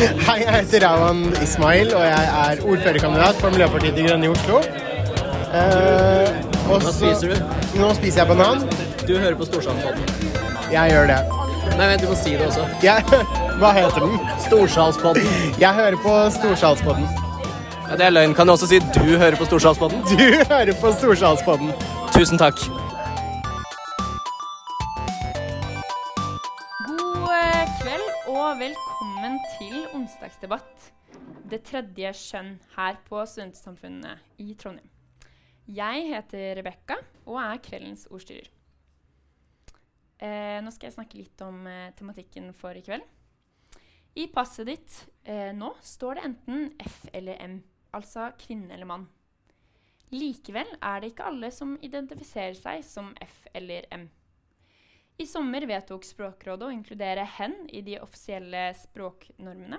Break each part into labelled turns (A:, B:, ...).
A: Hei, jeg heter Rawan Ismail, og jeg er ordførerkandidat for Miljøpartiet De Grønne i Oslo. Eh,
B: Hva spiser du?
A: Nå spiser jeg banan.
B: Du hører på Storsalspodden.
A: Jeg gjør det.
B: Nei, vent, du må si det også.
A: Jeg, hva heter den?
B: Storsalspodden.
A: Jeg hører på Storsalspodden.
B: Ja, det er løgn. Kan du også si du hører på Storsalspodden?
A: Du hører på Storsalspodden.
B: Tusen takk.
C: God eh, kveld og velkommen til onsdagsdebatt. Det tredje skjønn her på Studentsamfunnet i Trondheim. Jeg heter Rebekka og er kveldens ordstyrer. Eh, nå skal jeg snakke litt om eh, tematikken for i kveld. I passet ditt eh, nå står det enten F eller M, altså kvinne eller mann. Likevel er det ikke alle som identifiserer seg som F eller M. I sommer vedtok Språkrådet å inkludere hen i de offisielle språknormene.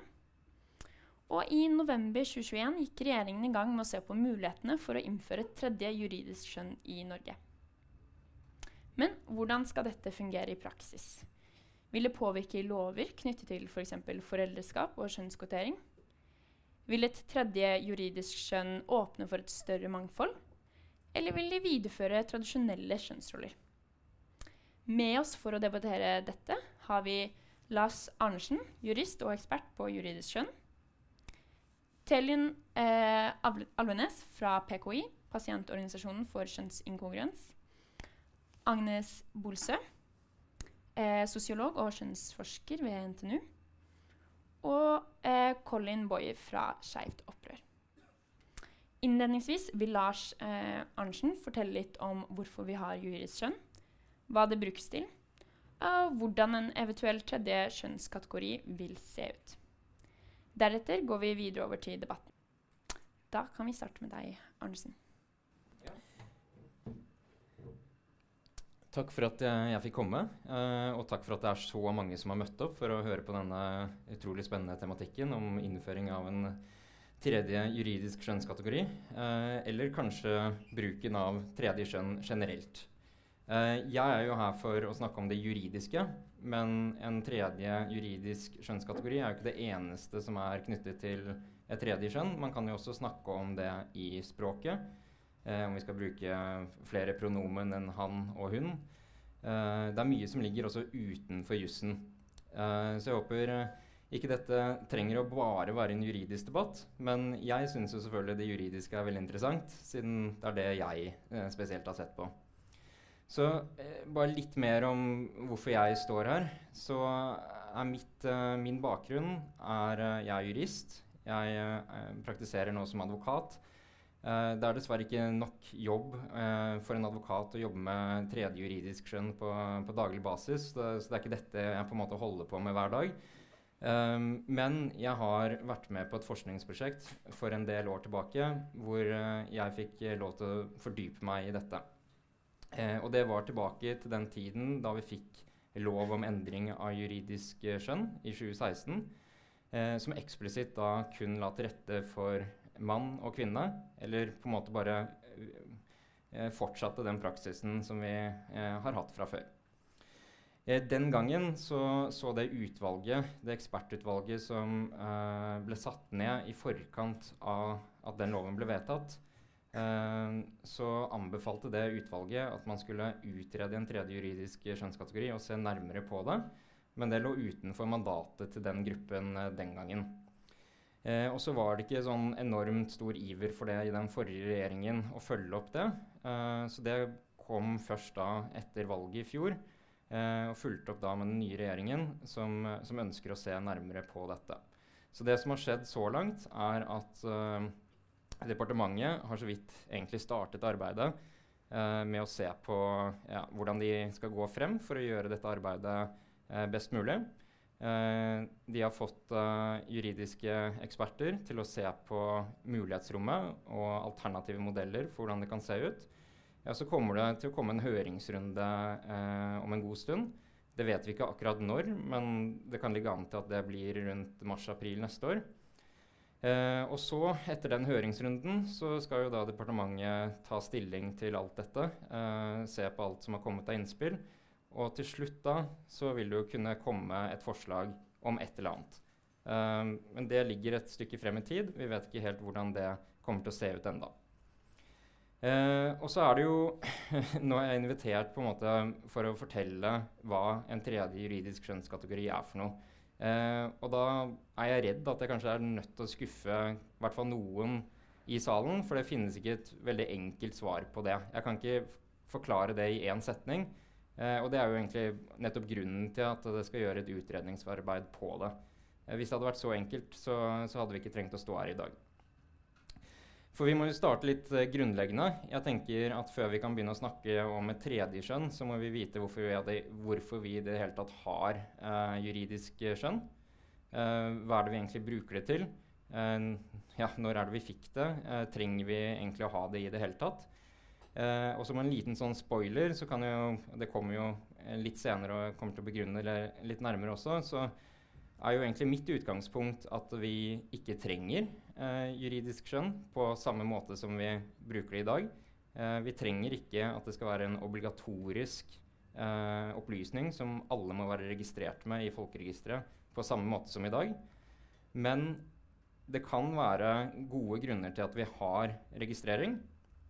C: Og i november 2021 gikk regjeringen i gang med å se på mulighetene for å innføre et tredje juridisk skjønn i Norge. Men hvordan skal dette fungere i praksis? Vil det påvirke lover knyttet til f.eks. For foreldreskap og kjønnskvotering? Vil et tredje juridisk skjønn åpne for et større mangfold? Eller vil de videreføre tradisjonelle kjønnsroller? Med oss for å debattere dette har vi Lars Arnesen, jurist og ekspert på juridisk skjønn. Telin eh, Alvenes fra PKI, Pasientorganisasjonen for kjønnsinkongruens. Agnes Bolsø, eh, sosiolog og kjønnsforsker ved NTNU. Og eh, Colin Boye fra Skeivt opprør. Innledningsvis vil Lars eh, Arntzen fortelle litt om hvorfor vi har juridisk kjønn, hva det brukes til, og hvordan en eventuell tredje kjønnskategori vil se ut. Deretter går vi videre over til debatten. Da kan vi starte med deg, Arnesen.
D: Takk for at jeg, jeg fikk komme, eh, og takk for at det er så mange som har møtt opp for å høre på denne utrolig spennende tematikken om innføring av en tredje juridisk skjønnskategori, eh, eller kanskje bruken av tredje skjønn generelt. Eh, jeg er jo her for å snakke om det juridiske, men en tredje juridisk skjønnskategori er jo ikke det eneste som er knyttet til et tredje skjønn. Man kan jo også snakke om det i språket. Eh, om vi skal bruke flere pronomen enn han og hun. Eh, det er mye som ligger også utenfor jussen. Eh, så jeg håper eh, ikke dette trenger å bare være en juridisk debatt, men jeg syns jo selvfølgelig det juridiske er veldig interessant, siden det er det jeg eh, spesielt har sett på. Så eh, bare litt mer om hvorfor jeg står her. Så er mitt, eh, min bakgrunn er eh, Jeg er jurist. Jeg eh, praktiserer nå som advokat. Eh, det er dessverre ikke nok jobb eh, for en advokat å jobbe med tredje juridisk skjønn på, på daglig basis. Så, så det er ikke dette jeg på en måte holder på med hver dag. Um, men jeg har vært med på et forskningsprosjekt for en del år tilbake hvor jeg fikk lov til å fordype meg i dette. Eh, og det var tilbake til den tiden da vi fikk lov om endring av juridisk eh, skjønn i 2016, eh, som eksplisitt da kun la til rette for mann og kvinne, eller på en måte bare fortsatte den praksisen som vi eh, har hatt fra før. Den gangen så, så det utvalget, det ekspertutvalget som eh, ble satt ned i forkant av at den loven ble vedtatt, så anbefalte det utvalget at man skulle utrede en tredje juridisk kjønnskategori og se nærmere på det. Men det lå utenfor mandatet til den gruppen eh, den gangen. Eh, og så var det ikke sånn enormt stor iver for det i den forrige regjeringen å følge opp det. Eh, så det kom først da etter valget i fjor. Eh, og fulgte opp da med den nye regjeringen, som, som ønsker å se nærmere på dette. Så det som har skjedd så langt, er at eh, departementet har så vidt egentlig startet arbeidet eh, med å se på ja, hvordan de skal gå frem for å gjøre dette arbeidet eh, best mulig. Eh, de har fått eh, juridiske eksperter til å se på mulighetsrommet og alternative modeller for hvordan det kan se ut. Ja, så kommer det til å komme en høringsrunde eh, om en god stund. Det vet vi ikke akkurat når, men det kan ligge an til at det blir rundt mars-april neste år. Eh, og så, etter den høringsrunden, så skal jo da departementet ta stilling til alt dette. Eh, se på alt som har kommet av innspill. Og til slutt da så vil det jo kunne komme et forslag om et eller annet. Eh, men det ligger et stykke frem i tid. Vi vet ikke helt hvordan det kommer til å se ut ennå. Uh, og så er det jo Nå er jeg invitert på en måte for å fortelle hva en tredje juridisk skjønnskategori er for noe. Uh, og da er jeg redd at jeg kanskje er nødt til å skuffe i hvert fall noen i salen, for det finnes ikke et veldig enkelt svar på det. Jeg kan ikke forklare det i én setning. Eh, og det er jo egentlig nettopp grunnen til at det skal gjøre et utredningsarbeid på det. hvis det hadde vært så enkelt, så, så hadde vi ikke trengt å stå her i dag. For vi må jo starte litt uh, grunnleggende. Jeg tenker at Før vi kan begynne å snakke om et tredje skjønn, så må vi vite hvorfor vi, hadde, hvorfor vi i det hele tatt har uh, juridisk skjønn. Uh, hva er det vi egentlig bruker det til? ja, når er det vi fikk det? trenger vi egentlig å ha det i det hele tatt? og som en liten sånn spoiler, så kan jo Det kommer jo litt senere og kommer til å begrunne det litt nærmere også. så er jo egentlig mitt utgangspunkt at vi ikke trenger eh, juridisk skjønn på samme måte som vi bruker det i dag. Eh, vi trenger ikke at det skal være en obligatorisk eh, opplysning som alle må være registrert med i folkeregisteret på samme måte som i dag. Men det kan være gode grunner til at vi har registrering.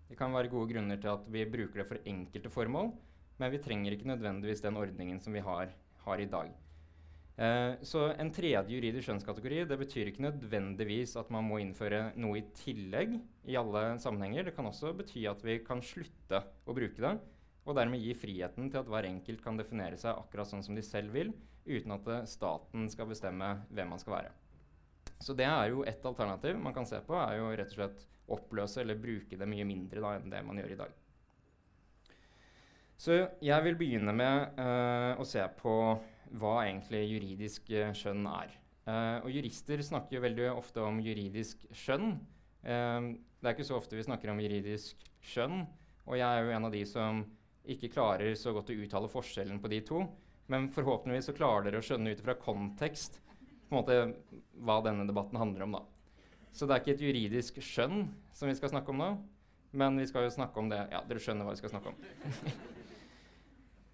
D: Det kan være gode grunner til at vi bruker det for enkelte formål, men vi trenger ikke nødvendigvis den ordningen som vi har, har i dag. Eh, så en tredje juridisk skjønnskategori det betyr ikke nødvendigvis at man må innføre noe i tillegg i alle sammenhenger. Det kan også bety at vi kan slutte å bruke det, og dermed gi friheten til at hver enkelt kan definere seg akkurat sånn som de selv vil, uten at eh, staten skal bestemme hvem man skal være. Så det er jo ett alternativ man kan se på, er jo rett og slett oppløse eller bruke det mye mindre da, enn det man gjør i dag. Så jeg vil begynne med uh, å se på hva egentlig juridisk eh, skjønn er. Uh, og jurister snakker jo veldig ofte om juridisk skjønn. Uh, det er ikke så ofte vi snakker om juridisk skjønn, og jeg er jo en av de som ikke klarer så godt å uttale forskjellen på de to. Men forhåpentligvis så klarer dere å skjønne ut fra kontekst på en måte hva denne debatten handler om. da. Så det er ikke et juridisk skjønn som vi skal snakke om nå, men vi skal jo snakke om det Ja, dere skjønner hva vi skal snakke om.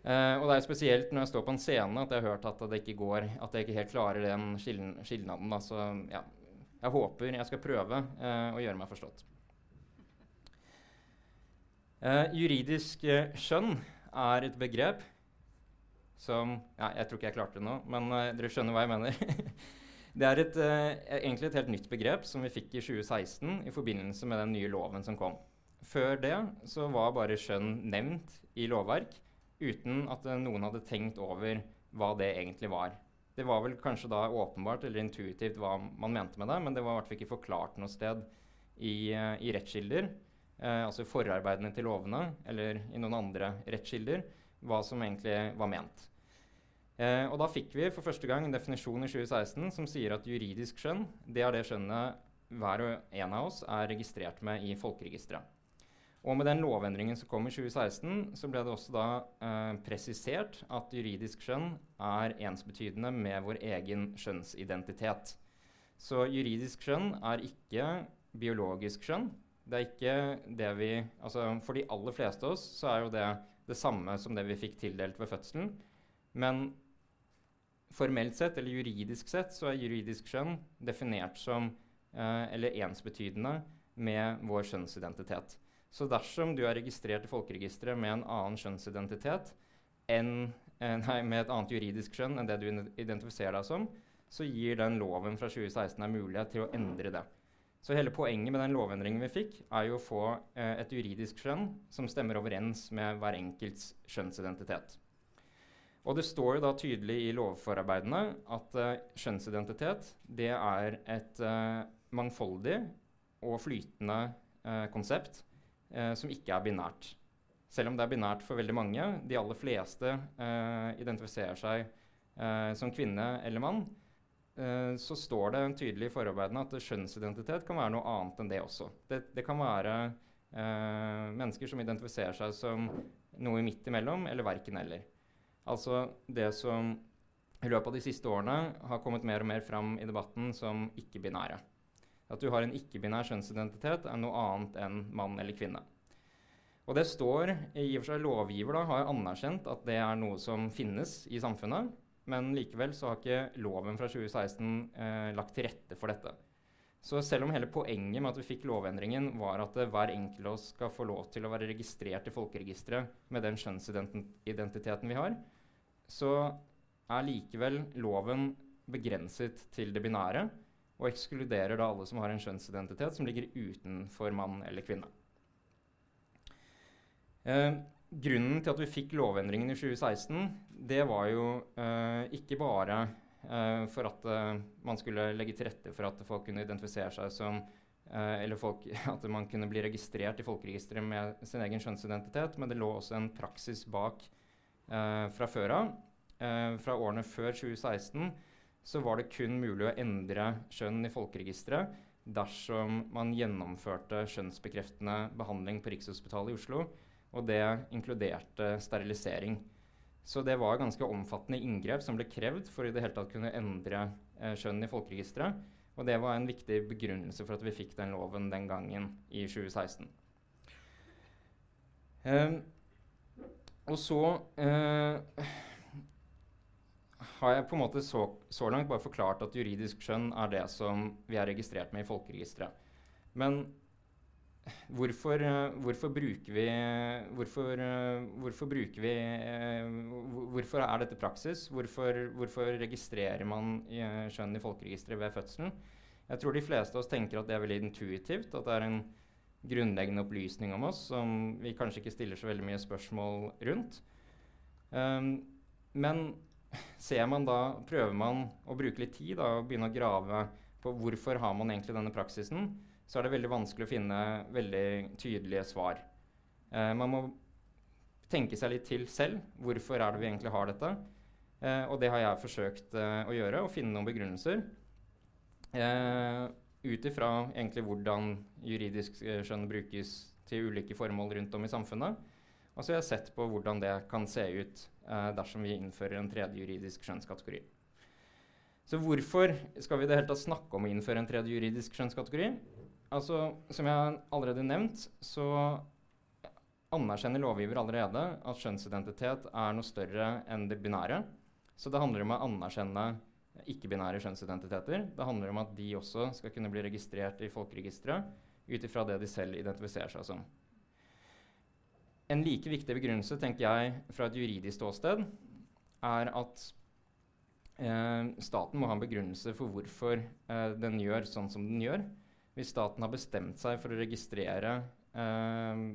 D: Uh, og det er spesielt når jeg står på en scene at jeg har hørt at det ikke går, at jeg ikke helt klarer den skilnaden. Så ja, jeg håper jeg skal prøve uh, å gjøre meg forstått. Uh, juridisk skjønn er et begrep som ja, Jeg tror ikke jeg klarte det nå, men dere skjønner hva jeg mener. det er et, egentlig et helt nytt begrep som vi fikk i 2016 i forbindelse med den nye loven som kom. Før det så var bare skjønn nevnt i lovverk uten at noen hadde tenkt over hva det egentlig var. Det var vel kanskje da åpenbart eller intuitivt hva man mente med det, men det var i hvert fall ikke forklart noe sted i, uh, i rettskilder, eh, altså i forarbeidene til lovene eller i noen andre rettskilder, hva som egentlig var ment. Eh, og da fikk vi for første gang en definisjon i 2016 som sier at juridisk skjønn det er det skjønnet hver og en av oss er registrert med i folkeregisteret. Og med den lovendringen som kom i 2016, så ble det også da eh, presisert at juridisk skjønn er ensbetydende med vår egen skjønnsidentitet. Så juridisk skjønn er ikke biologisk skjønn. Det er ikke det vi Altså for de aller fleste av oss så er jo det det samme som det vi fikk tildelt ved fødselen. Men formelt sett, eller juridisk sett, så er juridisk skjønn definert som eh, eller ensbetydende med vår skjønnsidentitet. Så dersom du er registrert i folkeregisteret med en annen kjønnsidentitet enn, eh, nei, med et annet juridisk skjønn enn det du identifiserer deg som, så gir den loven fra 2016 deg mulighet til å endre det. Så hele poenget med den lovendringen vi fikk, er jo å få eh, et juridisk skjønn som stemmer overens med hver enkelts skjønnsidentitet. Og det står jo da tydelig i lovforarbeidene at eh, skjønnsidentitet det er et eh, mangfoldig og flytende uh, konsept eh, som ikke er binært. Selv om det er binært for veldig mange, de aller fleste eh, identifiserer seg eh, som kvinne eller mann, eh, så står det tydelig i forarbeidene at kjønnsidentitet kan være noe annet enn det også. Det, det kan være eh, mennesker som identifiserer seg som noe midt imellom, eller verken eller. Altså det som i løpet av de siste årene har kommet mer og mer fram i debatten som ikke-binære. At du har en ikke-binær kjønnsidentitet, er noe annet enn mann eller kvinne. Og det står i og for seg Lovgiver da, har anerkjent at det er noe som finnes i samfunnet. men likevel så har ikke loven fra 2016 eh, lagt til rette for dette. Så selv om hele poenget med at vi fikk lovendringen, var at hver enkelt av oss skal få lov til å være registrert i folkeregisteret med den kjønnsidentiteten vi har, så er likevel loven begrenset til det binære og ekskluderer da alle som har en kjønnsidentitet som ligger utenfor mann eller kvinne. Eh, grunnen til at vi fikk lovendringen i 2016, det var jo eh, ikke bare eh, for at eh, man skulle legge til rette for at folk kunne identifisere seg som eh, Eller folk, at man kunne bli registrert i folkeregisteret med sin egen kjønnsidentitet, men det lå også en praksis bak eh, fra før av. fra årene før 2016 så var det kun mulig å endre kjønn i folkeregisteret dersom man gjennomførte skjønnsbekreftende behandling på Rikshospitalet i Oslo, og det inkluderte sterilisering. Så det var ganske omfattende inngrep som ble krevd for i det hele tatt kunne endre eh, kjønn i folkeregisteret. Og det var en viktig begrunnelse for at vi fikk den loven den gangen i 2016. Eh, og så eh, har jeg på en måte så, så, langt bare forklart at juridisk skjønn er det som vi er registrert med i folkeregisteret. Men hvorfor, hvorfor bruker vi hvorfor, hvorfor, bruker vi Hvorfor er dette praksis? Hvorfor registrerer man skjønn i folkeregisteret ved fødselen? Jeg tror de fleste av oss tenker at det er veldig intuitivt. At det er en grunnleggende opplysning om oss som vi kanskje ikke stiller så veldig mye spørsmål rundt. Um, men ser man da, prøver man å bruke litt tid da, og begynne å grave på hvorfor har man egentlig denne praksisen, så er det veldig vanskelig å finne veldig tydelige svar. Eh, man må tenke seg litt til selv. Hvorfor er det vi egentlig har dette? Eh, og det har jeg forsøkt eh, å gjøre, å finne noen begrunnelser. Eh, Ut ifra egentlig hvordan juridisk eh, skjønn brukes til ulike formål rundt om i samfunnet. Og så har jeg sett på hvordan det kan se ut eh, dersom vi innfører en tredje juridisk skjønnskategori. Så hvorfor skal vi det hele tatt snakke om å innføre en tredje juridisk skjønnskategori? Altså, Som jeg allerede nevnt, så anerkjenner lovgiver allerede at skjønnsidentitet er noe større enn det binære. Så det handler om å anerkjenne ikke-binære skjønnsidentiteter. Det handler om at de også skal kunne bli registrert i folkeregisteret ut ifra det de selv identifiserer seg som. En like viktig begrunnelse tenker jeg, fra et juridisk ståsted er at eh, staten må ha en begrunnelse for hvorfor eh, den gjør sånn som den gjør. Hvis staten har bestemt seg for å registrere eh,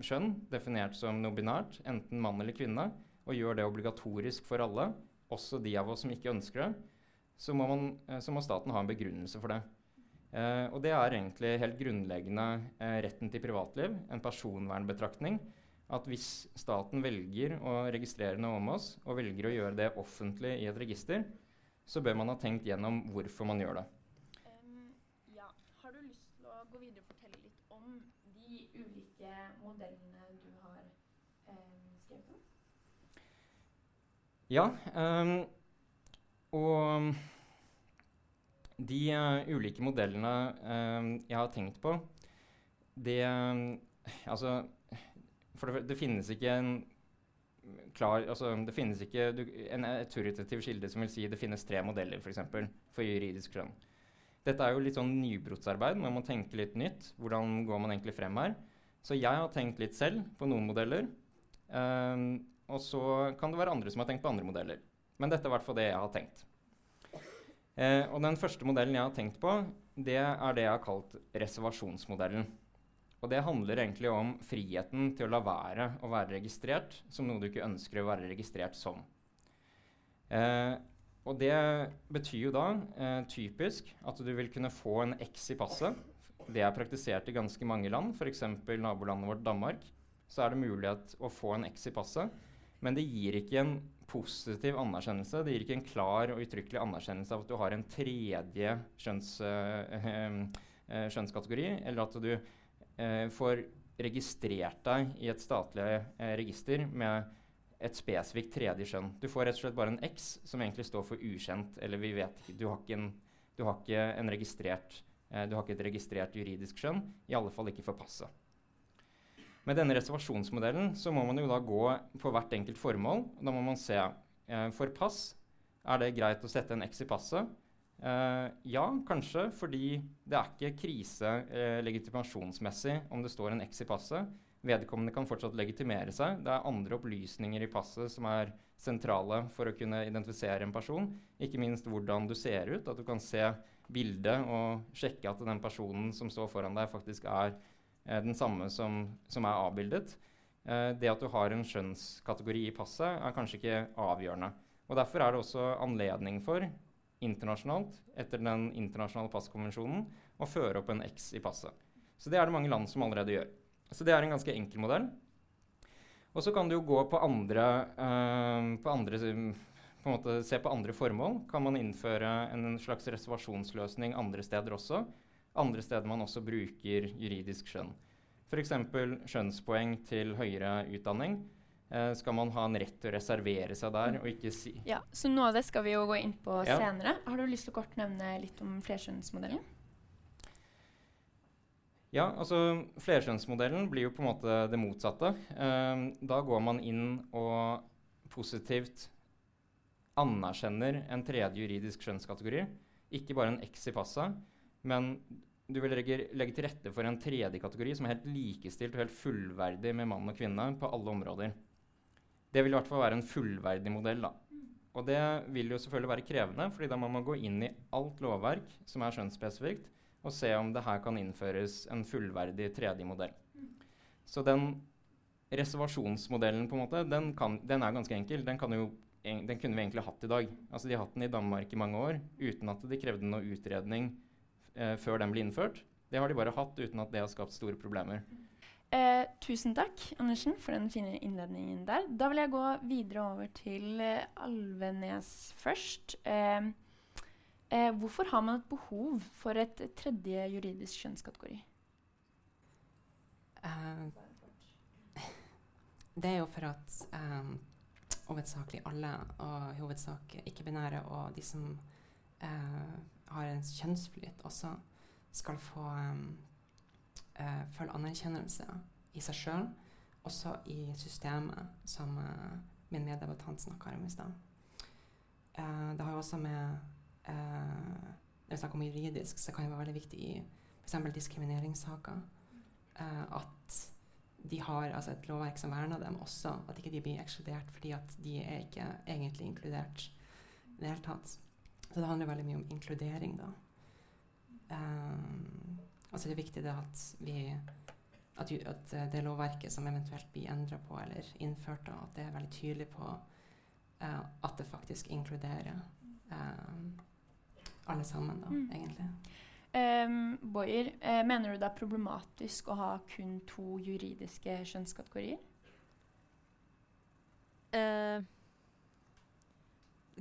D: kjønn, definert som noe binært, enten mann eller kvinne, og gjør det obligatorisk for alle, også de av oss som ikke ønsker det, så må, man, eh, så må staten ha en begrunnelse for det. Eh, og det er egentlig helt grunnleggende eh, retten til privatliv, en personvernbetraktning at hvis staten velger å registrere noe om oss, og velger å gjøre det offentlig i et register, så bør man ha tenkt gjennom hvorfor man gjør det.
C: Um, ja. Har du lyst til å gå videre og fortelle litt om de ulike modellene du har um, skrevet om?
D: Ja. Um, og de uh, ulike modellene jeg har tenkt på, det Altså for det, det, finnes ikke en klar altså, Det finnes ikke du, en autoritativ kilde som vil si det finnes tre modeller for, eksempel, for juridisk skjønn. Dette er jo litt sånn nybrottsarbeid. Man må tenke litt nytt. Hvordan går man egentlig frem her? Så jeg har tenkt litt selv på noen modeller. Um, og så kan det være andre som har tenkt på andre modeller. Men dette er i hvert fall det jeg har tenkt. Uh, og den første modellen jeg har tenkt på, det er det jeg har kalt reservasjonsmodellen. Og det handler egentlig om friheten til å la være å være registrert som noe du ikke ønsker å være registrert som. Eh, og det betyr jo da eh, typisk at du vil kunne få en X i passet. Det er praktisert i ganske mange land, f.eks. nabolandet vårt Danmark. Så er det mulighet å få en X i passet. Men det gir ikke en positiv anerkjennelse. Det gir ikke en klar og uttrykkelig anerkjennelse av at du har en tredje kjønns, øh, øh, skjønnskategori, eller at du eh, får registrert deg i et statlig eh, register med et spesifikt tredje skjønn. Du får rett og slett bare en X som egentlig står for ukjent, eller vi vet ikke Du har ikke, en, du har ikke, eh, du har ikke et registrert juridisk skjønn, i alle fall ikke for passet. Med denne reservasjonsmodellen så må man jo da gå på hvert enkelt formål. Da må man se eh, for pass Er det greit å sette en X i passet? Eh, ja, kanskje, fordi det er ikke krise uh, legitimasjonsmessig om det står en X i passet. Vedkommende kan fortsatt legitimere seg. Det er andre opplysninger i passet som er sentrale for å kunne identifisere en person. Ikke minst hvordan du ser ut, at du kan se bildet og sjekke at den personen som står foran deg, faktisk er uh, den samme som, som er avbildet. Det at du har en skjønnskategori i passet, er kanskje ikke avgjørende. Og Derfor er det også anledning for internasjonalt, etter den internasjonale passkonvensjonen, og føre opp en X i passet. Så det er det mange land som allerede gjør. Så det er en ganske enkel modell. Og så kan du jo gå på andre, uh, på andre på en måte Se på andre formål. Kan man innføre en slags reservasjonsløsning andre steder også? Andre steder man også bruker juridisk skjønn. F.eks. skjønnspoeng til høyere utdanning. Uh, skal man ha en rett til å reservere seg der og ikke si
C: Ja, Så noe av det skal vi jo gå inn på
D: Ja.
C: senere. Har du lyst til å kort nevne litt om flerskjønnsmodellen?
D: Ja, altså flerskjønnsmodellen blir jo på en måte det motsatte. Um, da går man inn og positivt anerkjenner en tredje juridisk skjønnskategori. Ikke bare en X i passet, men du vil legge, legge til rette for en tredje kategori som er helt likestilt og helt fullverdig med mann og kvinne på alle områder. Det vil i hvert fall være en fullverdig modell. da. Og det vil jo selvfølgelig være krevende, fordi da må man gå inn i alt lovverk som er skjønnsspesifikt, og se om det her kan innføres en fullverdig tredje modell. Så den reservasjonsmodellen på en måte, den, kan, den er ganske enkel. Den, jo, en- den kunne vi egentlig hatt i dag. Altså De har hatt den i Danmark i mange år uten at de krevde noe utredning eh, før den ble innført. Det har de bare hatt uten at det har skapt store problemer.
C: Eh, tusen takk, Andersen, for den fine innledningen der. Da vil jeg gå videre over til eh, Alvenes først. Eh, eh, hvorfor har man et behov for et tredje juridisk kjønnskategori?
E: Eh, det er jo for at um, hovedsakelig alle, og hovedsak ikke-binære og de som eh, har en kjønnsflyt, også skal få um, eh, føle anerkjennelse i seg sjøl, også i systemet, som eh, min meddebattant snakka om i stad. Eh, det har jo også med eh, Når vi snakker om juridisk, så kan det være veldig viktig i f.eks. diskrimineringssaker eh, at de har altså et lovverk som verner dem også. At ikke de blir ekskludert fordi at de er ikke egentlig inkludert i det hele tatt. Så det handler veldig mye om inkludering, da. Um, altså det er viktig det at vi at, at eh, det lovverket som eventuelt blir endra på eller innført, da, at det er veldig tydelig på uh, at det faktisk inkluderer eh, alle sammen, da,
C: Mm.
E: egentlig.
C: Um, Boyer, uh, mener du det er problematisk å ha kun to juridiske kjønnskategorier?
F: Uh,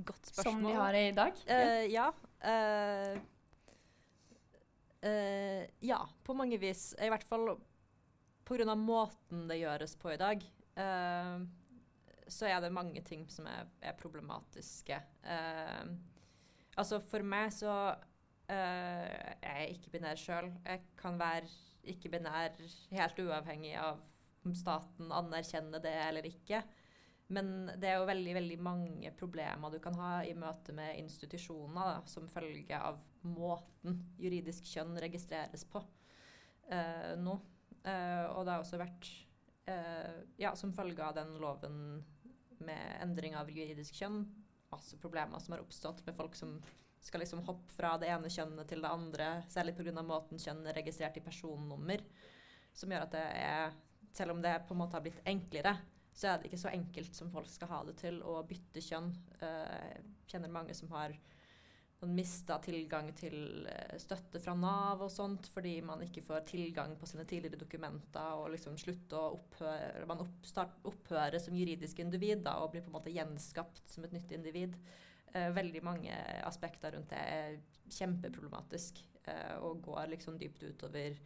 F: godt spørsmål.
C: Som vi har i dag?
F: Uh, ja. Eh, ja, på mange vis. I hvert fall pga. måten det gjøres på i dag. Uh, så er det mange ting som er, er problematiske. Uh, altså for meg så er jeg ikke-binær sjøl. Jeg kan være ikke-binær helt uavhengig av om staten anerkjenner det eller ikke. Men det er jo veldig veldig mange problemer du kan ha i møte med institusjoner da, som følge av måten juridisk kjønn registreres på eh, nå. Eh, og det har også vært eh, ja, som følge av den loven med endring av juridisk kjønn, masse problemer som har oppstått med folk som skal liksom hoppe fra det ene kjønnet til det andre, særlig pga. måten kjønn er registrert i personnummer, som gjør at det er Selv om det på en måte har blitt enklere, så er det ikke så enkelt som folk skal ha det til å bytte kjønn. Eh, Jeg kjenner mange som har mista tilgang til eh, støtte fra Nav og sånt fordi man ikke får tilgang på sine tidligere dokumenter og liksom slutter å opphøre Man opphører som juridisk individ da, og blir på en måte gjenskapt som et nytt individ. Eh, veldig mange aspekter rundt det er kjempeproblematisk eh, og går liksom dypt utover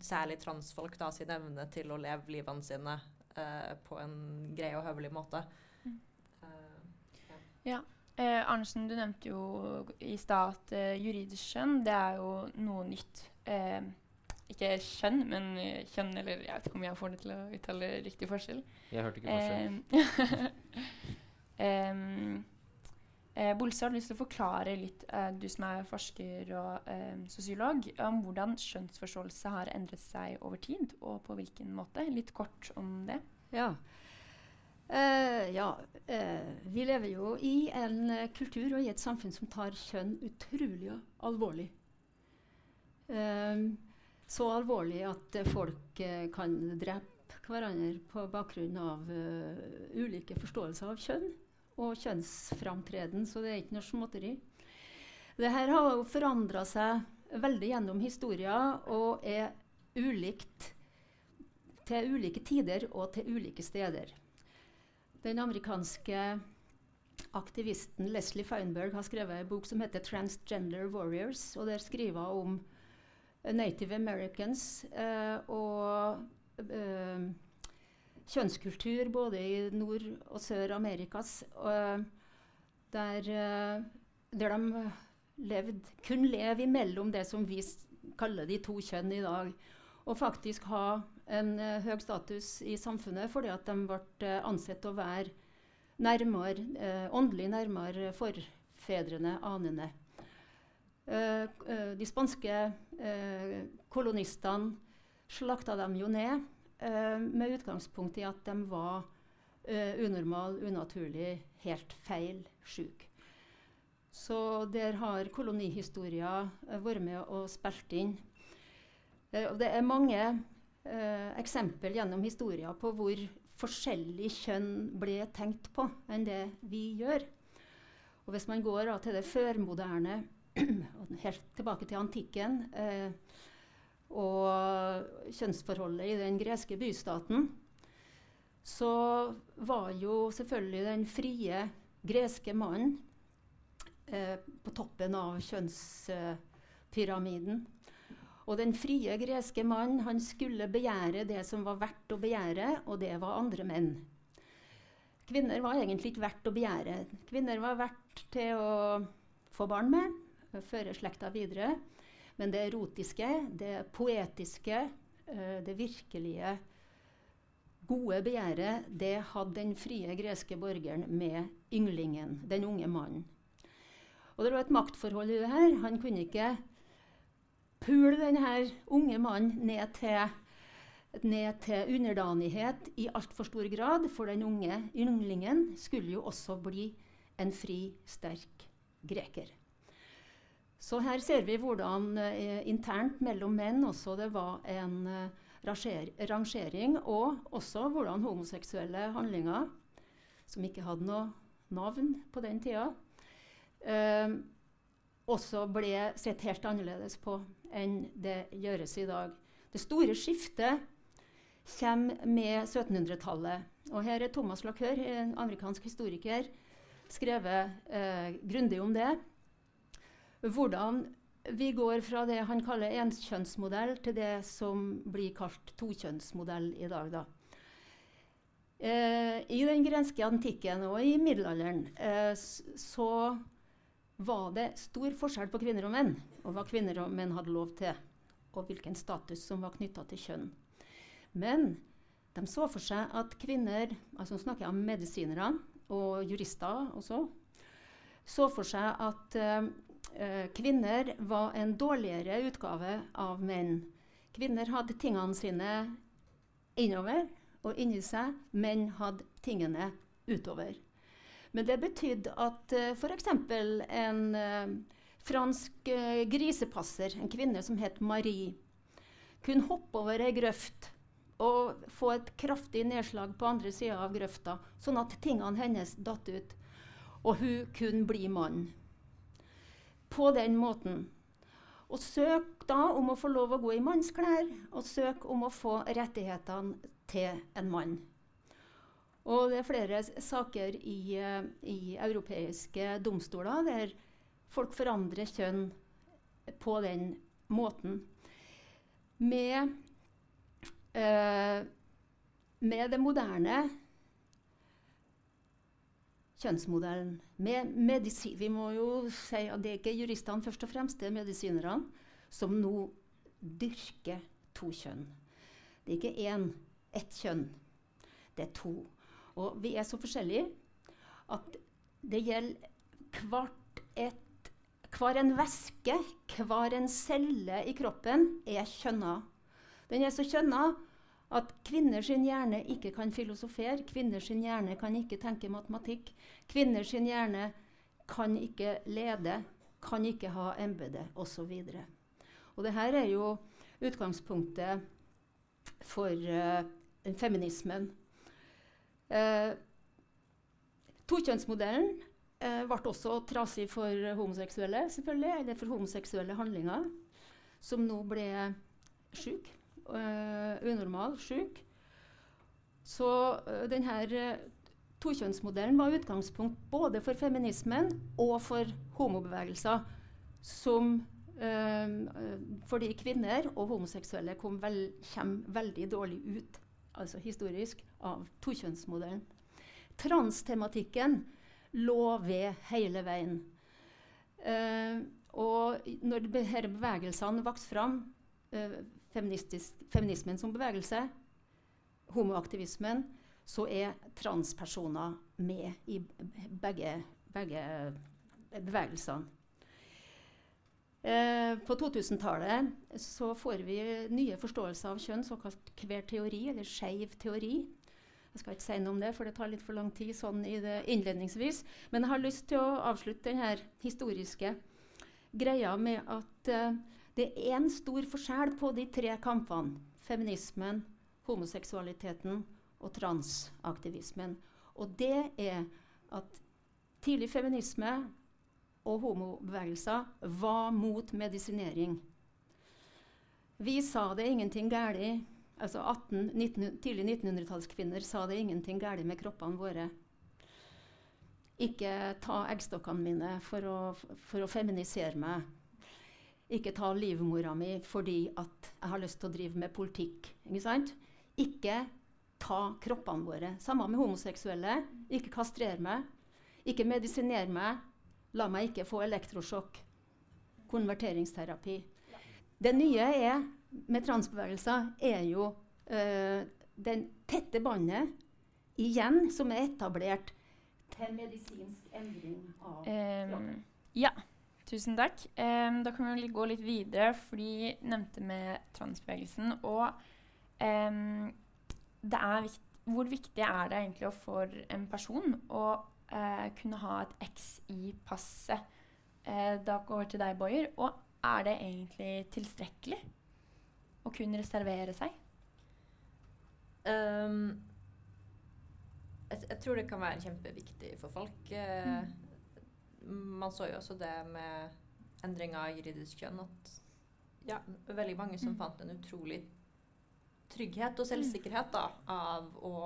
F: særlig transfolk da, sin evne til å leve livene sine eh, på en grei og høvelig måte.
C: Mm.
F: Eh,
C: Eh, Arnesen, du nevnte jo i stad at eh, juridisk kjønn det er jo noe nytt. Eh, ikke kjønn, men eh, kjønn, eller jeg vet ikke om jeg får det til å uttale riktig forskjell.
D: Jeg hørte ikke forskjell.
C: Eh, em, Eh, Bolse, har du lyst til å forklare litt, eh, du som er forsker og eh, sosiolog, om hvordan kjønnsforståelse har endret seg over tid, og på hvilken måte? Litt kort om det.
G: Ja. Eh, ja. uh, vi lever jo i en uh, kultur og i et samfunn som tar kjønn utrolig alvorlig. Så alvorlig at folk kan drepe hverandre på bakgrunn av ulike forståelser av kjønn og kjønnsframtreden, så det er ikke noe småtteri. Det her har jo forandra seg veldig gjennom historien og er ulikt til ulike tider og til ulike steder. Den amerikanske aktivisten Leslie Feinberg har skrevet en bok som heter 'Transgender Warriors'. og Der skriver hun om Native Americans eh, og eh, kjønnskultur både i Nord- og Sør-Amerikas, eh, der, der, de levd, kun lever imellom det som vi kaller de to kjønn i dag, og faktisk ha en uh, høy status i samfunnet fordi at de ble uh, ansett å være nærmere, uh, åndelig nærmere forfedrene, anene. de spanske kolonistene slakta dem jo ned med utgangspunkt i at de var unormal, unaturlig, helt feil syke. Så der har kolonihistorier vært med og spilt inn. Det er mange eh, eksempel gjennom historien på hvor forskjellig kjønn ble tenkt på enn det vi gjør. Og hvis man går da, til det førmoderne, helt tilbake til antikken, eh, og kjønnsforholdet i den greske bystaten, så var jo selvfølgelig den frie greske mannen eh, på toppen av kjønnspyramiden. Og den frie greske mann han skulle begjære det som var verdt å begjære, og det var andre menn. Kvinner var egentlig ikke verdt å begjære. Kvinner var verdt til å få barn med, føre slekta videre. Men det erotiske, det poetiske, eh, det virkelige gode begjæret, det hadde den frie greske borgeren med ynglingen, den unge mannen. Og det var et maktforhold i det her. Han kunne ikke pule denne unge mannen ned til, ned til underdanighet i altfor stor grad, for den unge ynglingen skulle jo også bli en fri, sterk greker. Så her ser vi hvordan eh, internt mellom menn også det var en eh, rangering, og også hvordan homoseksuelle handlinger, som ikke hadde noe navn på den tida, eh, også ble sett helt annerledes på enn det gjøres i dag. Det store skiftet kommer med 1700-tallet. Og her er Thomas Lacour, en amerikansk historiker, skrevet eh, grundig om det. Hvordan vi går fra det han kaller enkjønnsmodell, til det som blir kalt tokjønnsmodell i dag. Da. Eh, I den grenske antikken og i middelalderen eh, så var det stor forskjell på kvinner og menn, og hva kvinner og menn hadde lov til, og hvilken status som var knytta til kjønn. Men de så for seg at kvinner altså Nå snakker jeg om medisinere og jurister også. Så for seg at uh, kvinner var en dårligere utgave av menn. Kvinner hadde tingene sine innover og inni seg. Menn hadde tingene utover. Men det betydde at uh, f.eks. en uh, fransk uh, grisepasser, en kvinne som het Marie, kunne hoppe over ei grøft og få et kraftig nedslag på andre sida av grøfta, sånn at tingene hennes datt ut. Og hun kunne bli mann. På den måten. Og søk da om å få lov å gå i mannsklær, og søk om å få rettighetene til en mann. Og det er flere saker i, uh, i europeiske domstoler der folk forandrer kjønn på den måten. Med, uh, med det moderne kjønnsmodellen. Med medisin, vi må jo si at det er ikke juristene først og fremst, det er medisinerne som nå dyrker to kjønn. Det er ikke én, ett kjønn. Det er to. Og vi er så forskjellige at det gjelder hvert et, hver en væske, hver en celle i kroppen er kjønna. Den er så kjønna at kvinners hjerne ikke kan filosofere, kvinners hjerne kan ikke tenke matematikk. Kvinners hjerne kan ikke lede, kan ikke ha embete osv. Og det er jo utgangspunktet for uh, feminismen. Uh, Tokjønnsmodellen eh, ble også trasig for homoseksuelle, selvfølgelig, eller for homoseksuelle handlinger, som nå ble sjuk. unormal sjuk. Så denne tokjønnsmodellen var utgangspunkt både for feminismen og for homobevegelser som Um, fordi kvinner og homoseksuelle vel, kommer veldig dårlig ut altså historisk, av tokjønnsmodellen. Transtematikken lå ved hele veien. Uh, og når disse bevegelsene vokste fram, uh, feminismen som bevegelse, homoaktivismen, så er transpersoner med i begge, begge bevegelsene. Eh, på 2000-tallet så får vi nye forståelser av kjønn, såkalt hver teori, eller skeiv teori. Jeg skal ikke si noe om det, for det tar litt for lang tid sånn innledningsvis. Men jeg har lyst til å avslutte denne historiske greia med at uh, det er en stor forskjell på de tre kampene. Feminismen, homoseksualiteten og transaktivismen. Og det er at tidlig feminisme og homobevegelser var mot medisinering. Vi sa det ingenting galt. Altså 18, 19, tidlig 1900-tallskvinner sa det ingenting galt med kroppene våre. Ikke ta eggstokkene mine for å, for å, feminisere meg. Ikke ta livmora mi fordi at jeg har lyst til å drive med politikk. Ikke sant? Ikke ta kroppene våre. Samme med homoseksuelle. Ikke kastrere meg. Ikke medisinere meg. La meg ikke få elektrosjokk. Konverteringsterapi. Det nye er, med transbevegelser er jo øh, den tette båndet igjen som er etablert til medisinsk endring av
C: um, Ja, tusen takk. Um, da kan vi gå litt videre, for de nevnte med transbevegelsen. Og um, det er vikt, hvor viktig er det egentlig for en person å uh, kunne ha et X i passet. Uh, da går til deg, Boyer. Og er det egentlig tilstrekkelig å kunne reservere seg?
F: Um, jeg, jeg, tror det kan være kjempeviktig for folk. Eh, mm. Man så jo også det med endring av juridisk kjønn at ja, veldig mange som mm. fant en utrolig trygghet og selvsikkerhet da, av å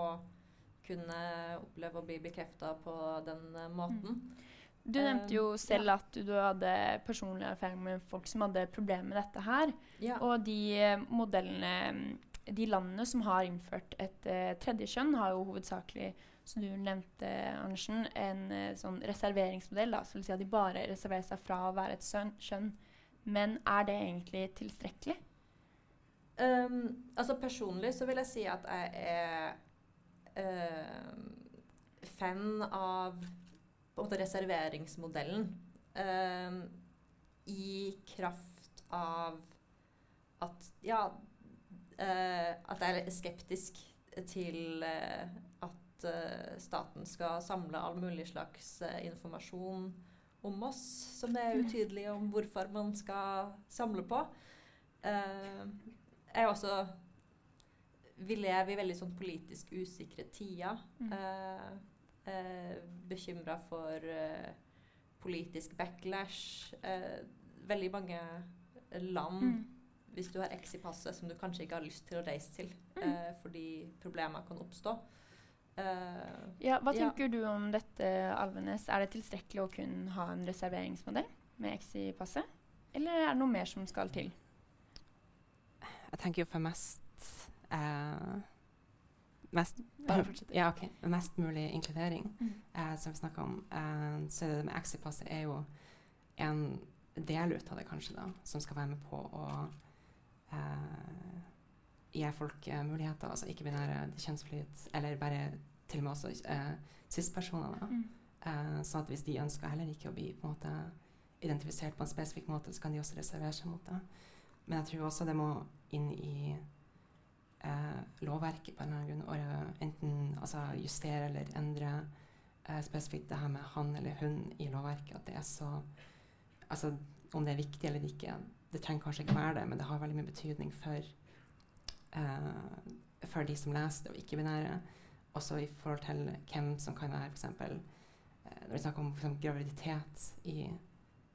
F: kunne oppleve å bli bekrefta på den uh, måten.
C: Mm. Du nevnte jo uh, selv ja. at du, hadde personlig erfaring med folk som hadde problemer med dette her. Ja. Og de uh, modellene De landene som har innført et tredje kjønn, har jo hovedsakelig som du nevnte, Andersen, en sånn reserveringsmodell. Da, så vil si at de bare reserverer seg fra å være et søn, kjønn. Men er det egentlig tilstrekkelig?
F: Um, altså Personlig så vil jeg si at jeg er uh, fan av på en måte reserveringsmodellen. eh, I kraft av at ja eh, At jeg er skeptisk til at staten skal samle all mulig slags informasjon om oss som det er utydelig om hvorfor man skal samle på. jeg er også vi lever i veldig sånn politisk usikre tider. Mm. Eh, eh, Bekymra for eh, politisk backlash. Eh, veldig mange land, mm. hvis du har X i passet, som du kanskje ikke har lyst til å reise til mm. Eh, fordi problemer kan oppstå.
C: Eh, ja, hva tenker ja. du om dette, Alvenes? Er det tilstrekkelig å kun ha en reserveringsmodell med X i passet? Eller er det noe mer som skal til?
E: Jeg tenker jo for mest uh, mest, ja, okay. mest, mulig inkludering, mm. eh, som vi snakka om. Eh, så det med Exit-passet er jo en del ut av det, kanskje, da, som skal være med på å gi folk muligheter, altså ikke-binære, kjønnsflyt, eller bare til og med også cis-personer. Mm. Eh, sånn at hvis de ønsker heller ikke å bli på en måte identifisert på en spesifikk måte, så kan de også reservere seg mot det. Men jeg tror også det må inn i eh, lovverket på en eller annen grunn. Eh, enten altså, justere eller endre eh, spesifikt det her med han eller hun i lovverket. At det er så Altså om det er viktig eller ikke, det trenger kanskje ikke være det, men det har veldig mye betydning for, eh, for de som leser det, og ikke-binære. Også i forhold til hvem som kan være f.eks. Eh, når vi snakker om graviditet i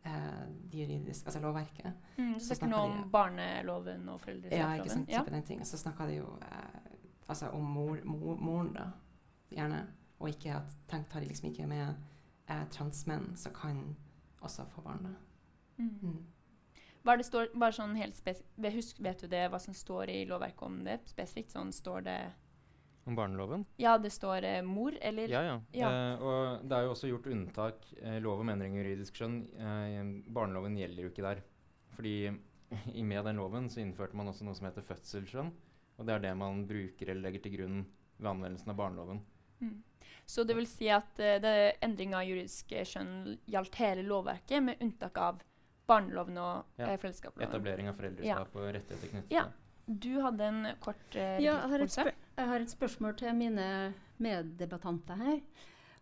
E: eh, de juridiske, altså lovverket.
C: Mm,
E: Så
C: snakker nå om barneloven og
E: Ja, ikke sant,
C: Ja.
E: den ting. Så snakka de jo eh, altså om mor, mor, moren, da, gjerne. Og ikke at tenk tar de liksom ikke med eh, transmenn som kan også få barn. da.
C: Mm.
E: Mm.
C: Hva det står, bare sånn helt spes vet du det, hva som står i lovverket om det spesifikt? Sånn står det
D: Om barneloven?
C: Ja, det står eh, mor, eller
D: Ja, ja.
C: Ja.
D: Eh, og det er jo også gjort unntak. Eh, lov om endring i juridisk skjønn. Eh, barneloven gjelder jo ikke der. Fordi i med den loven så innførte man også noe som heter fødselsskjønn. Og det er det man bruker eller legger til grunn ved anvendelsen av barneloven.
C: Mm. Så det vil si at uh, det, endring av juridisk eh, skjønn gjaldt hele lovverket, med unntak av barneloven og
D: Ja.
C: eh, foreldreskapsloven.
D: Etablering av foreldreskap og rettigheter knyttet
C: Ja.
D: til det.
C: Du hadde en kort uh,
G: Ja, jeg har, et
C: Olse.
G: spør jeg har et spørsmål til mine meddebattanter her.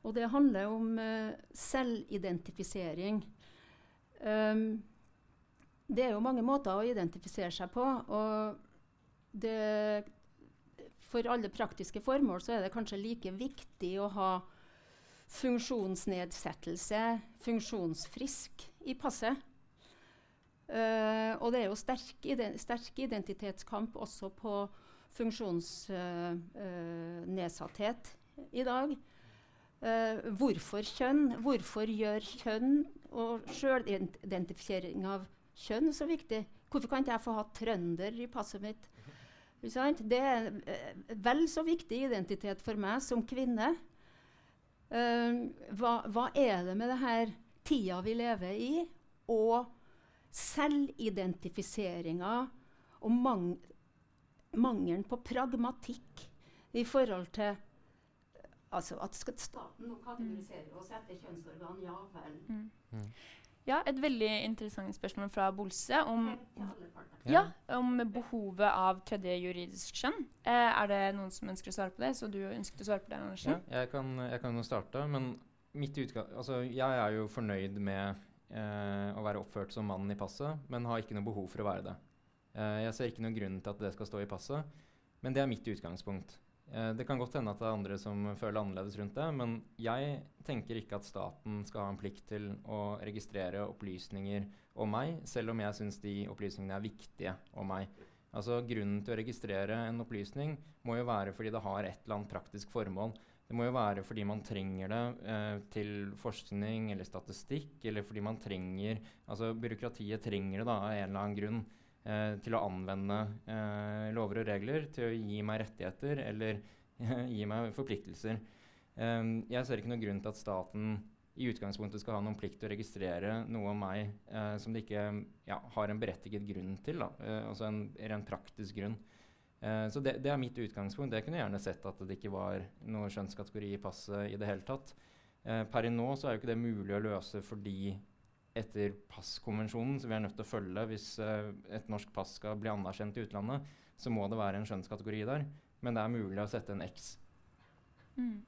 G: Og det handler om uh, selvidentifisering. Um, det er jo mange måter å identifisere seg på. Og det, for alle praktiske formål så er det kanskje like viktig å ha funksjonsnedsettelse, funksjonsfrisk, i passet. Uh, og det er jo sterk, iden sterk identitetskamp også på funksjonsnedsatthet i dag. Eh, hvorfor kjønn? Hvorfor gjør kjønn og sjølidentifisering av kjønn så viktig? Hvorfor kan ikke jeg få ha trønder i passet mitt? Det er eh, vel så viktig identitet for meg som kvinne. Uh, hva, hva er det med det her tida vi lever i, og selvidentifiseringa og mang mangelen på pragmatikk i forhold til Altså at skal staten nå kategorisere oss etter kjønnsorgan, ja vel.
C: Ja, et veldig interessant spørsmål fra Bolse om, ja, om behovet av tredje juridisk kjønn. Eh, er det noen som ønsker å svare på det? Så du ønsket å svare på det, Andersen?
D: Ja, jeg kan, jeg kan jo starte, men mitt utgang, altså, jeg er jo fornøyd med eh, å være oppført som mann i passet, men har ikke noe behov for å være det. Eh, jeg ser ikke noen grunn til at det skal stå i passet, men det er mitt utgangspunkt. Eh, det kan godt hende at det er andre som føler annerledes rundt det, men jeg tenker ikke at staten skal ha en plikt til å registrere opplysninger om meg, selv om jeg syns de opplysningene er viktige om meg. Altså Grunnen til å registrere en opplysning må jo være fordi det har et eller annet praktisk formål. Det må jo være fordi man trenger det eh, til forskning eller statistikk, eller fordi man trenger Altså byråkratiet trenger det da av en eller annen grunn til å anvende eh, lover og regler, til å gi meg rettigheter eller gi meg forpliktelser. Eh, jeg ser ikke noen grunn til at staten i utgangspunktet skal ha noen plikt til å registrere noe om meg eh, som de ikke ja, har en berettiget grunn til. Eh, altså en rent praktisk grunn. Eh, så det, det er mitt utgangspunkt. Jeg kunne gjerne sett at det ikke var noe skjønnskategori i passet i det hele tatt. Eh, per i nå så er jo ikke det mulig å løse fordi etter passkonvensjonen, som vi er nødt til å følge hvis uh, et norsk pass skal bli anerkjent i utlandet, så må det være en skjønnskategori der. Men det er mulig å sette en X.
C: Mm.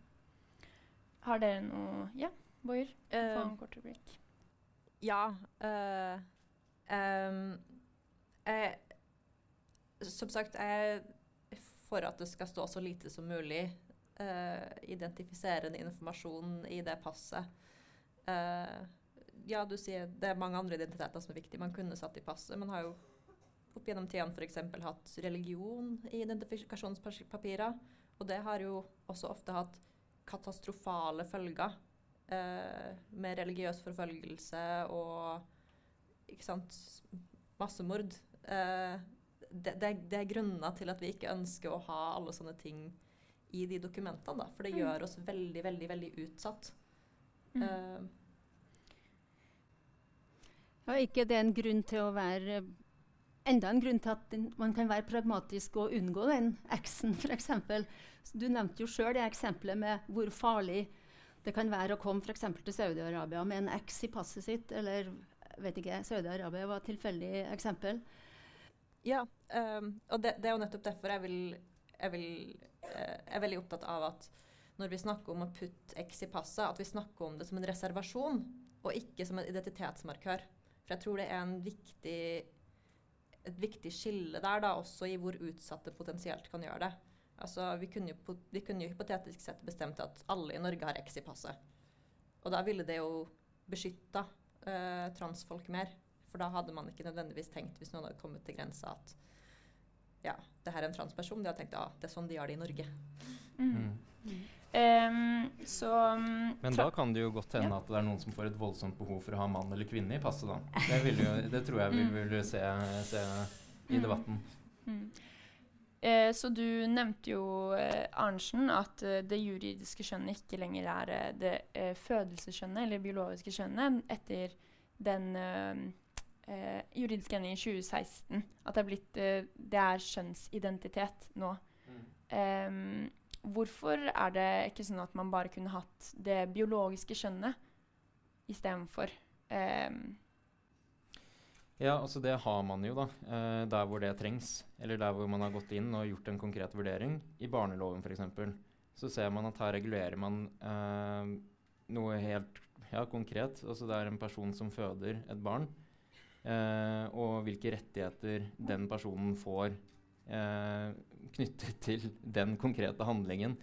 C: Har dere noe Ja, Bojer?
F: Eh,
C: Få en kort replikk.
F: Ja. Uh, um, jeg, som sagt, jeg er for at det skal stå så lite som mulig eh, identifiserende informasjon i det passet. Eh, ja, du sier det er mange andre identiteter som er viktige. Man kunne satt i passet. Man har jo opp gjennom tidene f.eks. hatt religion i identifikasjonspapirer. Og det har jo også ofte hatt katastrofale følger. Eh, med religiøs forfølgelse og ikke sant, massemord. Eh, det, det, det er grunner til at vi ikke ønsker å ha alle sånne ting i de dokumentene. Da, for det
C: Mm.
F: gjør oss veldig, veldig, veldig utsatt.
C: Mm.
F: Eh,
G: Ja, ikke det en grunn til å være Enda en grunn til at man kan være pragmatisk og unngå den X-en, f.eks. Du nevnte jo sjøl det eksempelet med hvor farlig Det kan være å komme f.eks. til Saudi-Arabia med en X i passet sitt, eller vet ikke, Saudi-Arabia var et tilfeldig eksempel.
F: Ja, um, og det, det, er jo nettopp derfor jeg, vil, jeg vil, jeg er veldig opptatt av at når vi snakker om å putte X i passet, at vi snakker om det som en reservasjon, og ikke som en identitetsmarkør. For jeg tror det er viktig, et viktig skille der, da, også i hvor utsatte potensielt kan gjøre det. Altså, vi kunne, jo, vi kunne jo hypotetisk sett bestemt at alle i Norge har X i passet. Og da ville det jo beskytta eh, transfolk mer. For da hadde man ikke nødvendigvis tenkt, hvis noen hadde kommet til grensa, at ja, det her er en transperson. De hadde tenkt at ah, det er sånn de gjør det i Norge. Mm.
C: Mm. Um, så um,
D: Men da kan det jo godt hende ja. at det er noen som får et voldsomt behov for å ha mann eller kvinne i passet, da. Det, jo, det tror jeg vi mm. vil se, se i mm. debatten. Mm.
C: Eh, så du nevnte jo, eh, Arntzen, at eh, det juridiske skjønnet ikke lenger er eh, det eh, fødelseskjønnet, eller biologiske skjønnet, etter den eh, juridiske endringen i 2016. At det er blitt Det er kjønnsidentitet nå. Um, Hvorfor er det ikke sånn at man bare kunne hatt det biologiske skjønnet istedenfor? Um
D: ja, altså det har man jo, da. Eh, der hvor det trengs. Eller der hvor man har gått inn og gjort en konkret vurdering. I barneloven f.eks. Så ser man at her regulerer man eh, noe helt ja, konkret. Altså det er en person som føder et barn. Eh, og hvilke rettigheter den personen får eh, knyttet til den konkrete handlingen.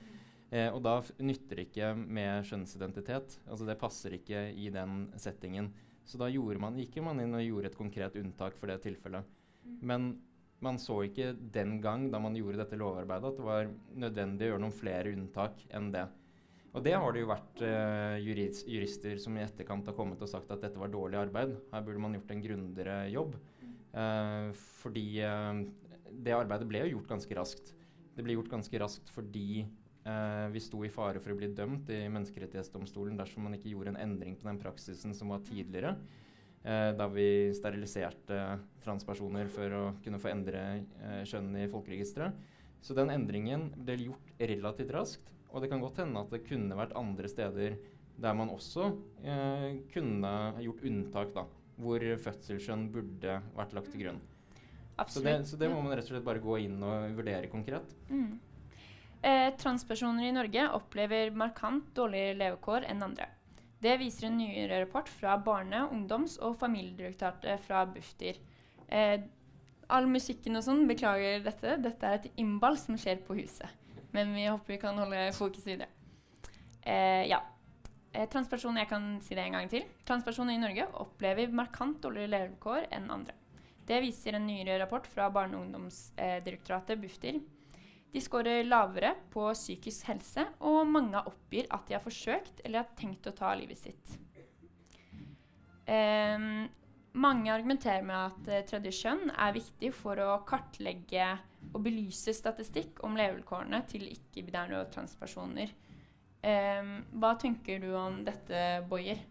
D: Eh, og da nytter det ikke med skjønnsidentitet. Altså det passer ikke i den settingen. Så da man, gikk man inn og gjorde et konkret unntak for det tilfellet. Men man så ikke den gang da man gjorde dette lovarbeidet, at det var nødvendig å gjøre noen flere unntak enn det. Og det har det jo vært uh, jurister som i etterkant har kommet og sagt at dette var dårlig arbeid. Her burde man gjort en grundigere jobb. Eh, fordi uh, det arbeidet ble jo gjort ganske raskt. Det ble gjort ganske raskt fordi eh, vi sto i fare for å bli dømt i Menneskerettighetsdomstolen dersom man ikke gjorde en endring på den praksisen som var tidligere. Eh, da vi steriliserte transpersoner for å kunne få endre eh, kjønn i folkeregisteret. Så den endringen ble gjort relativt raskt. Og det kan godt hende at det kunne vært andre steder der man også eh, kunne gjort unntak, da, hvor fødselskjønn burde vært lagt til grunn. Så det, så det, må man rett og slett bare gå inn og vurdere konkret. Mm.
C: Eh, transpersoner i Norge opplever markant dårligere levekår enn andre. Det viser en nyere rapport fra Barne-, ungdoms- og familiedirektoratet fra Bufdir. Eh, all musikken og sånn, beklager dette. Dette er et innball som skjer på huset. Men vi håper vi kan holde fokus i det. Eh, ja. Eh, transpersoner, jeg kan si det en gang til. Transpersoner i Norge opplever markant dårligere levekår enn andre. Det viser en nyere rapport fra Barne- og ungdomsdirektoratet, Bufdir. De scorer lavere på psykisk helse, og mange oppgir at de har forsøkt eller har tenkt å ta livet sitt. Um, mange argumenterer med at uh, tredje kjønn er viktig for å kartlegge og belyse statistikk om levevilkårene til ikke-binære og transpersoner. Um, hva tenker du om dette, Boyer?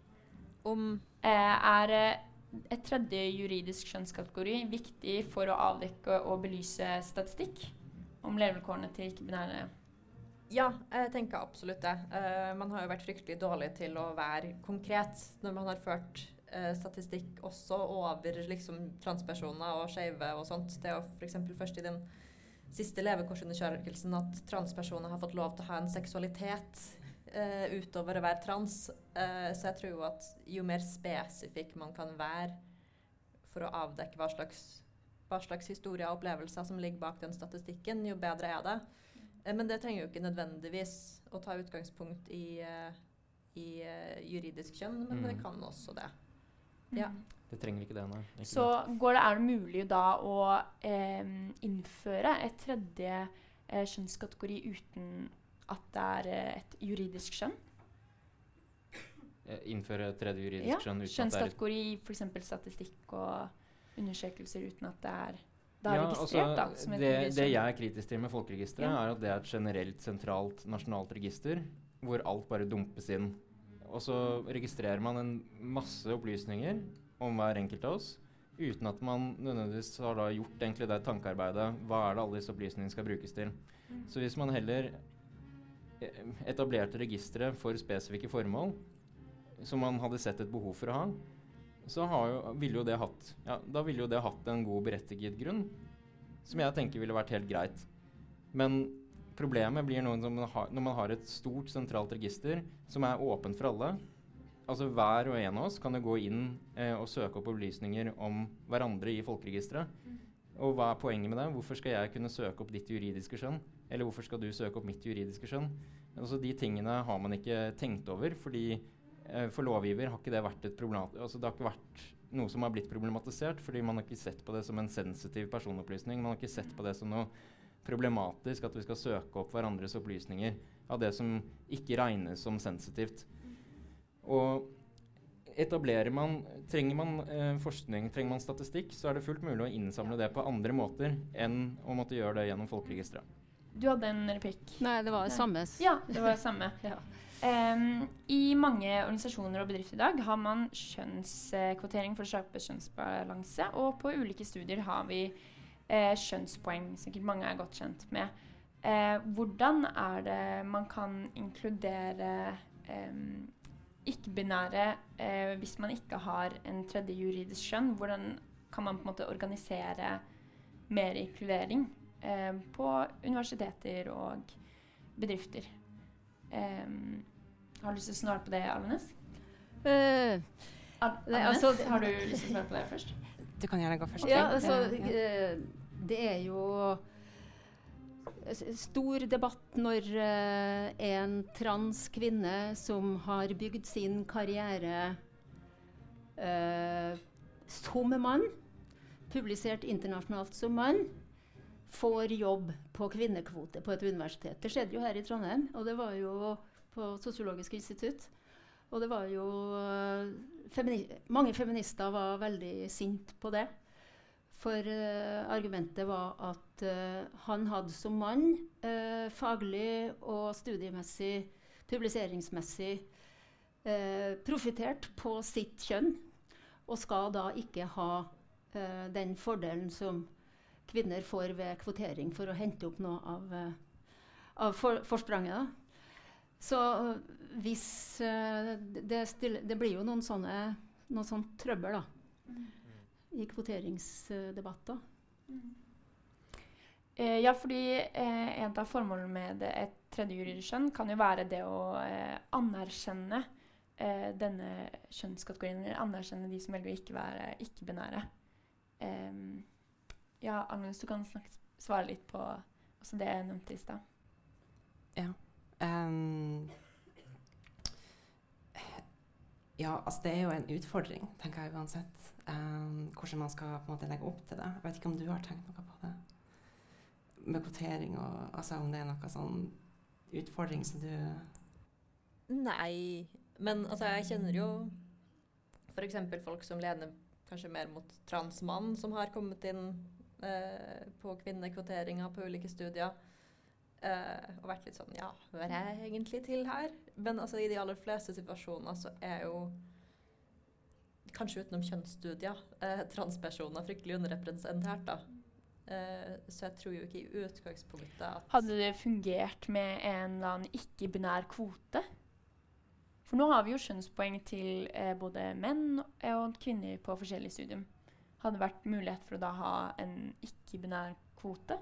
C: Om uh, Er uh, et tredje juridisk kjønnskategori viktig for å avdekke og belyse statistikk om levekårene til ikke-binære?
F: Ja, jeg tenker absolutt det. Uh, man har jo vært fryktelig dårlig til å være konkret når man har ført uh, statistikk også over liksom, transpersoner og skeive og sånt. Det er jo f.eks. først i den siste levekårsundersøkelsen at transpersoner har fått lov til å ha en seksualitet uh, utover å være trans. Uh, så jeg tror jo at jo mer spesifikk man kan være for å avdekke hva slags, hva slags historier og opplevelser som ligger bak den statistikken, jo bedre er det. Uh, men det trenger jo ikke nødvendigvis å ta utgangspunkt i, i juridisk kjønn, men mm. det kan også det.
C: Mm.
F: Ja.
D: Det trenger ikke det, nei.
C: Ikke så det, er det mulig da å eh, innføre et tredje eh, kjønnskategori uten at det er eh, et juridisk skjønn?
D: Eh, innføre et tredje juridisk ja,
C: skjønn? Ja, Kjønnskategori, f.eks. statistikk og undersøkelser uten at det er er ja, registrert, altså,
D: da, det, det, jeg er kritisk til med Folkeregisteret, ja. er at det er et generelt sentralt nasjonalt register hvor alt bare dumpes inn. Og så registrerer man en masse opplysninger om hver enkelt av oss uten at man nødvendigvis har da gjort det tankearbeidet. Hva er det alle disse opplysningene skal brukes til? Mm. Så hvis man heller etablerte registre for spesifikke formål, som man hadde sett et behov for å ha, så jo, ville jo det hatt ja, da ville jo det hatt en god berettiget grunn, som jeg tenker ville vært helt greit. Men problemet blir når man, har, når man har et stort sentralt register som er åpent for alle. Altså Hver og en av oss kan jo gå inn eh, og søke opp opplysninger om hverandre i folkeregisteret. Og hva er poenget med det? Hvorfor skal jeg kunne søke opp ditt juridiske skjønn? Eller hvorfor skal du søke opp mitt juridiske skjønn? Altså De tingene har man ikke tenkt over, fordi eh, for lovgiver har ikke det vært et problem. Altså det har ikke vært noe som har blitt problematisert, fordi man har ikke sett på det som en sensitiv personopplysning. Man har ikke sett på det som noe problematisk at vi skal søke opp hverandres opplysninger av det som ikke regnes som sensitivt. Og etablerer man, Trenger man eh, forskning, trenger man statistikk, så er det fullt mulig å innsamle det på andre måter enn å måtte gjøre det gjennom folkeregisteret.
C: Du hadde en replikk.
G: Nei, det var det samme.
C: Ja, det var det samme.
G: Ja.
C: Um, I mange organisasjoner og bedrifter i dag har man kjønnskvotering for å skape kjønnsbalanse, og på ulike studier har vi eh, kjønnspoeng, sikkert mange er godt kjent med. Eh, hvordan er det man kan inkludere eh, ikke-binære eh, hvis man ikke har en tredje juridisk kjønn? Hvordan kan man på en måte organisere mer inkludering eh, på universiteter og bedrifter? Eh, har du lyst til å svare på det, Alvenes?
G: Uh,
C: Alvenes, altså, har du lyst til å svare på det først?
E: Du kan gjerne gå først.
G: Ja, altså, ja. det er jo stor debatt når uh, en trans kvinne som har bygd sin karriere uh, som mann, publisert internasjonalt som mann, får jobb på kvinnekvote på et universitet. Det skjedde jo her i Trondheim, og det var jo på Sosiologisk institutt. Og det var jo eh, femini Mange feminister var veldig sint på det. For uh, argumentet var at uh, han hadde som mann uh, faglig og studiemessig, publiseringsmessig, profittert på sitt kjønn. Og skal da ikke ha den fordelen som kvinner får ved kvotering for å hente opp noe av, av for, forspranget. Så hvis det, det, blir jo noen sånne noe sånt trøbbel da, mm. I kvoteringsdebatter. Mm.
C: Eh, ja, fordi eh, en av formålene med et tredje juridisk kjønn kan jo være det å eh, anerkjenne eh, denne kjønnskategorien, eller anerkjenne de som velger å ikke være ikke-binære. ja, Agnes, du kan snakke, svare litt på også det jeg nevnte i stad.
E: Ja. Um, ja, altså det er jo en utfordring, tenker jeg uansett. Um, hvordan man skal på en måte legge opp til det. Jeg vet ikke om du har tenkt noe på det? Med kvotering og altså om det er noe sånn utfordring som du
F: Nei, men altså jeg kjenner jo f.eks. folk som lener kanskje mer mot transmann, som har kommet inn eh, på kvinnekvoteringa på ulike studier. Uh, og vært litt sånn Ja, hva er jeg egentlig til her? Men altså, i de aller fleste situasjoner så er jo Kanskje utenom kjønnsstudier eh, transpersoner fryktelig underrepresentert, da. Eh, så jeg tror jo ikke i utgangspunktet at
C: Hadde det fungert med en eller annen ikke-binær kvote? For nå har vi jo kjønnspoeng til både menn og kvinner på forskjellig studium. Hadde det vært mulighet for å da ha en ikke-binær kvote?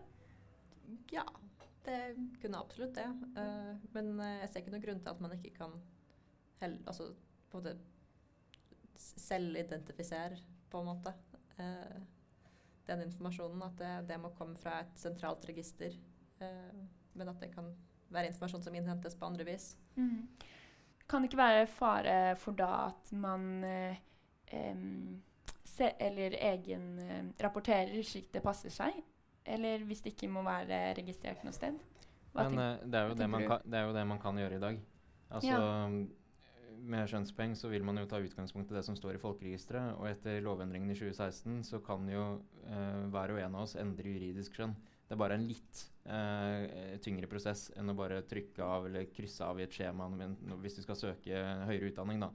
F: Ja, det kunne absolutt det. Uh, men uh, jeg ser ikke noen grunn til at man ikke kan heller, altså, på måte selvidentifisere, på en måte, eh, den informasjonen. At det, det, må komme fra et sentralt register. men at det kan være informasjon som innhentes på andre vis. Mm.
C: Kan det ikke være fare for da at man eh, se, eller egen rapporterer slik det passer seg? Eller hvis det ikke må være registrert noe sted.
D: Hva Men uh, det, er jo det, kan, det, er jo det man kan gjøre i dag. Altså, ja. Med skjønnspoeng så vil man jo ta utgangspunkt i det som står i folkeregisteret. Og etter lovendringen i 2016 så kan jo eh, hver og en av oss endre juridisk skjønn. Det er bare en litt eh, tyngre prosess enn å bare trykke av eller krysse av i et skjema hvis du skal søke høyere utdanning. da.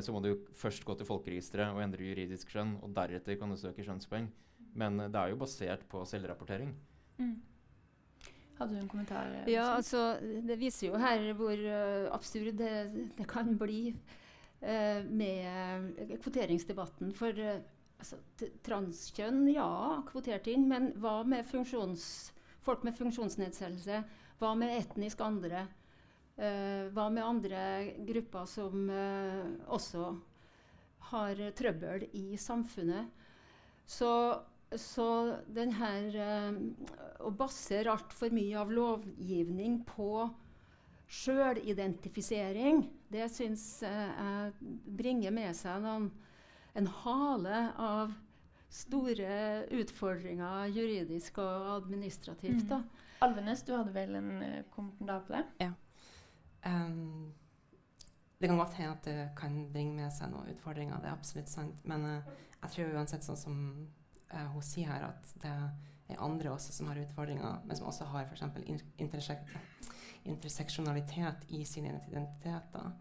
D: Så må du først gå til folkeregisteret og endre juridisk skjønn, og deretter kan du søke skjønnspoeng. Men det er jo basert på selvrapportering. Mm.
C: Hadde du en kommentar? eh,
G: Ja, altså, det viser jo her hvor uh, absurd det, det kan bli uh, med kvoteringsdebatten. For uh, altså, transkjønn, ja, kvotert inn, men hva med folk med funksjonsnedsettelse? Hva med etnisk andre? Hva med andre grupper som også har trøbbel i samfunnet? Så, så den her eh, Å basere altfor mye av lovgivning på sjølidentifisering, det syns eh, jeg bringer med seg noen, en hale av store utfordringer juridisk og administrativt. Da.
C: Alvenes, du hadde vel en eh, kommentar på det?
E: Ehm, det kan godt hende at det kan bringe med seg noen utfordringer, det er absolutt sant. Men uh, jeg tror uansett sånn som eh, hun sier her, at det er andre også som har utfordringer, men som også har f.eks. Intersek interseksjonalitet i sine identiteter.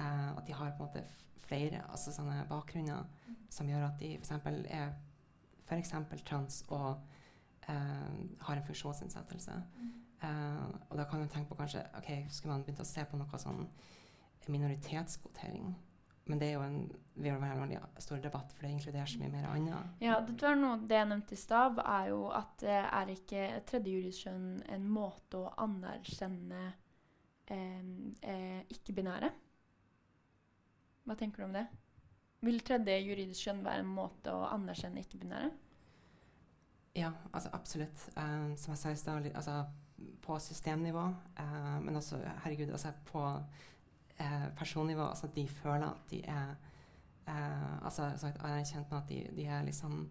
E: Eh, at de har på en måte flere altså sånne bakgrunner som gjør at de f.eks. er f.eks. trans og eh, har en funksjonsinnsettelse. Eh, og da kan man tenke på kanskje ok, skulle man begynt å se på noe sånn minoritetskvotering. Men det er jo en vi har en veldig stor debatt, for det inkluderer så mye mer annet.
C: Ja, det var noe det jeg nevnte i stad, er jo at eh, er ikke tredje juridisk kjønn en måte å anerkjenne eh, eh, ikke-binære? Hva tenker du om det? Vil tredje juridisk kjønn være en måte å anerkjenne ikke-binære?
E: Ja, altså absolutt. Um, som jeg sa i stad, altså på systemnivå, uh, men også herregud, altså på eh, personnivå. Altså at de føler at de er eh, altså sagt, Jeg er kjent med at de, de er liksom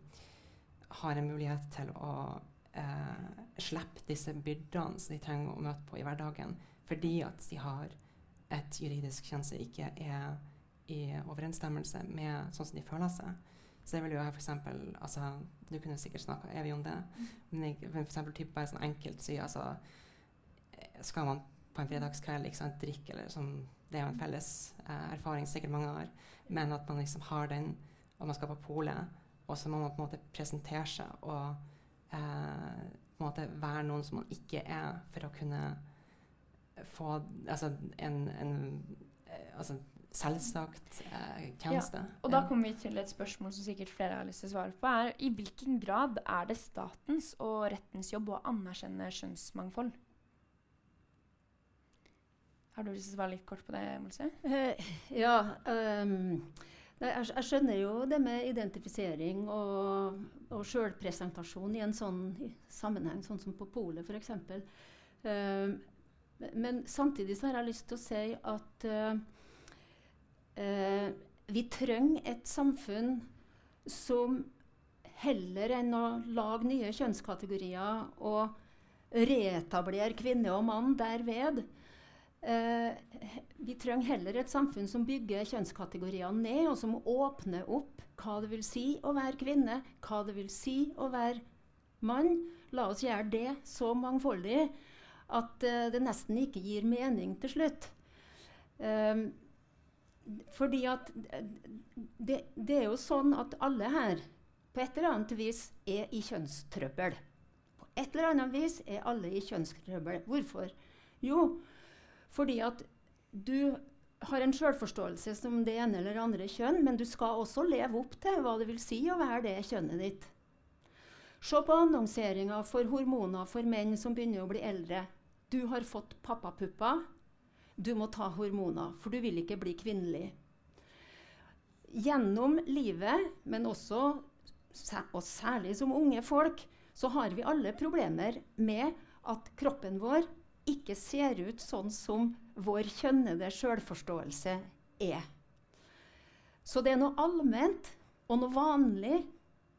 E: har en mulighet til å eh, slippe disse byrdene som de trenger å møte på i hverdagen, fordi at de har et juridisk kjønn som ikke er i overensstemmelse med sånn som de føler seg. Så det vil jo jeg eksempel, altså, Du kunne sikkert snakka evig om det, men jeg vil eksempel bare sånn enkelt si altså, Skal man på en fredagskveld ikke sant, drikke, eller som Det er jo en felles eh, erfaring sikkert mange har, men at man liksom har den, og man skal på polet, og så må man på en måte presentere seg og eh, på en måte være noen som man ikke er, for å kunne få altså, en, en eh, altså, selvsagt eh, tjeneste.
C: Og da kommer vi til et spørsmål som sikkert flere har lyst til å svare på. er I hvilken grad er det statens og rettens jobb å anerkjenne kjønnsmangfold? Har du lyst til å svare litt kort på det, Molse?
G: Eh, ja. Um, jeg, jeg skjønner jo det med identifisering og, og sjølpresentasjon i en sånn sammenheng, sånn som på polet f.eks. Um, men samtidig så har jeg lyst til å si at uh, uh, vi trenger et samfunn som heller enn å lage nye kjønnskategorier og reetablere kvinne og mann derved, Eh, vi trenger heller et samfunn som bygger kjønnskategoriene ned, og som åpner opp hva det vil si å være kvinne, hva det vil si å være mann. La oss gjøre det så mangfoldig at eh, det nesten ikke gir mening til slutt. Eh, fordi at eh, det, det er jo sånn at alle her på et eller annet vis er i kjønnstrøbbel. På et eller annet vis er alle i kjønnstrøbbel. Hvorfor? Jo, fordi at du har en selvforståelse som det ene eller andre kjønn, men du skal også leve opp til hva det vil si å være det kjønnet ditt. Se på annonseringa for hormoner for menn som begynner å bli eldre. Du har fått pappapupper. Du må ta hormoner, for du vil ikke bli kvinnelig. Gjennom livet, men også og særlig som unge folk, så har vi alle problemer med at kroppen vår ikke ser ut sånn som vår kjønnede sjølforståelse er. Så det er noe allment og noe vanlig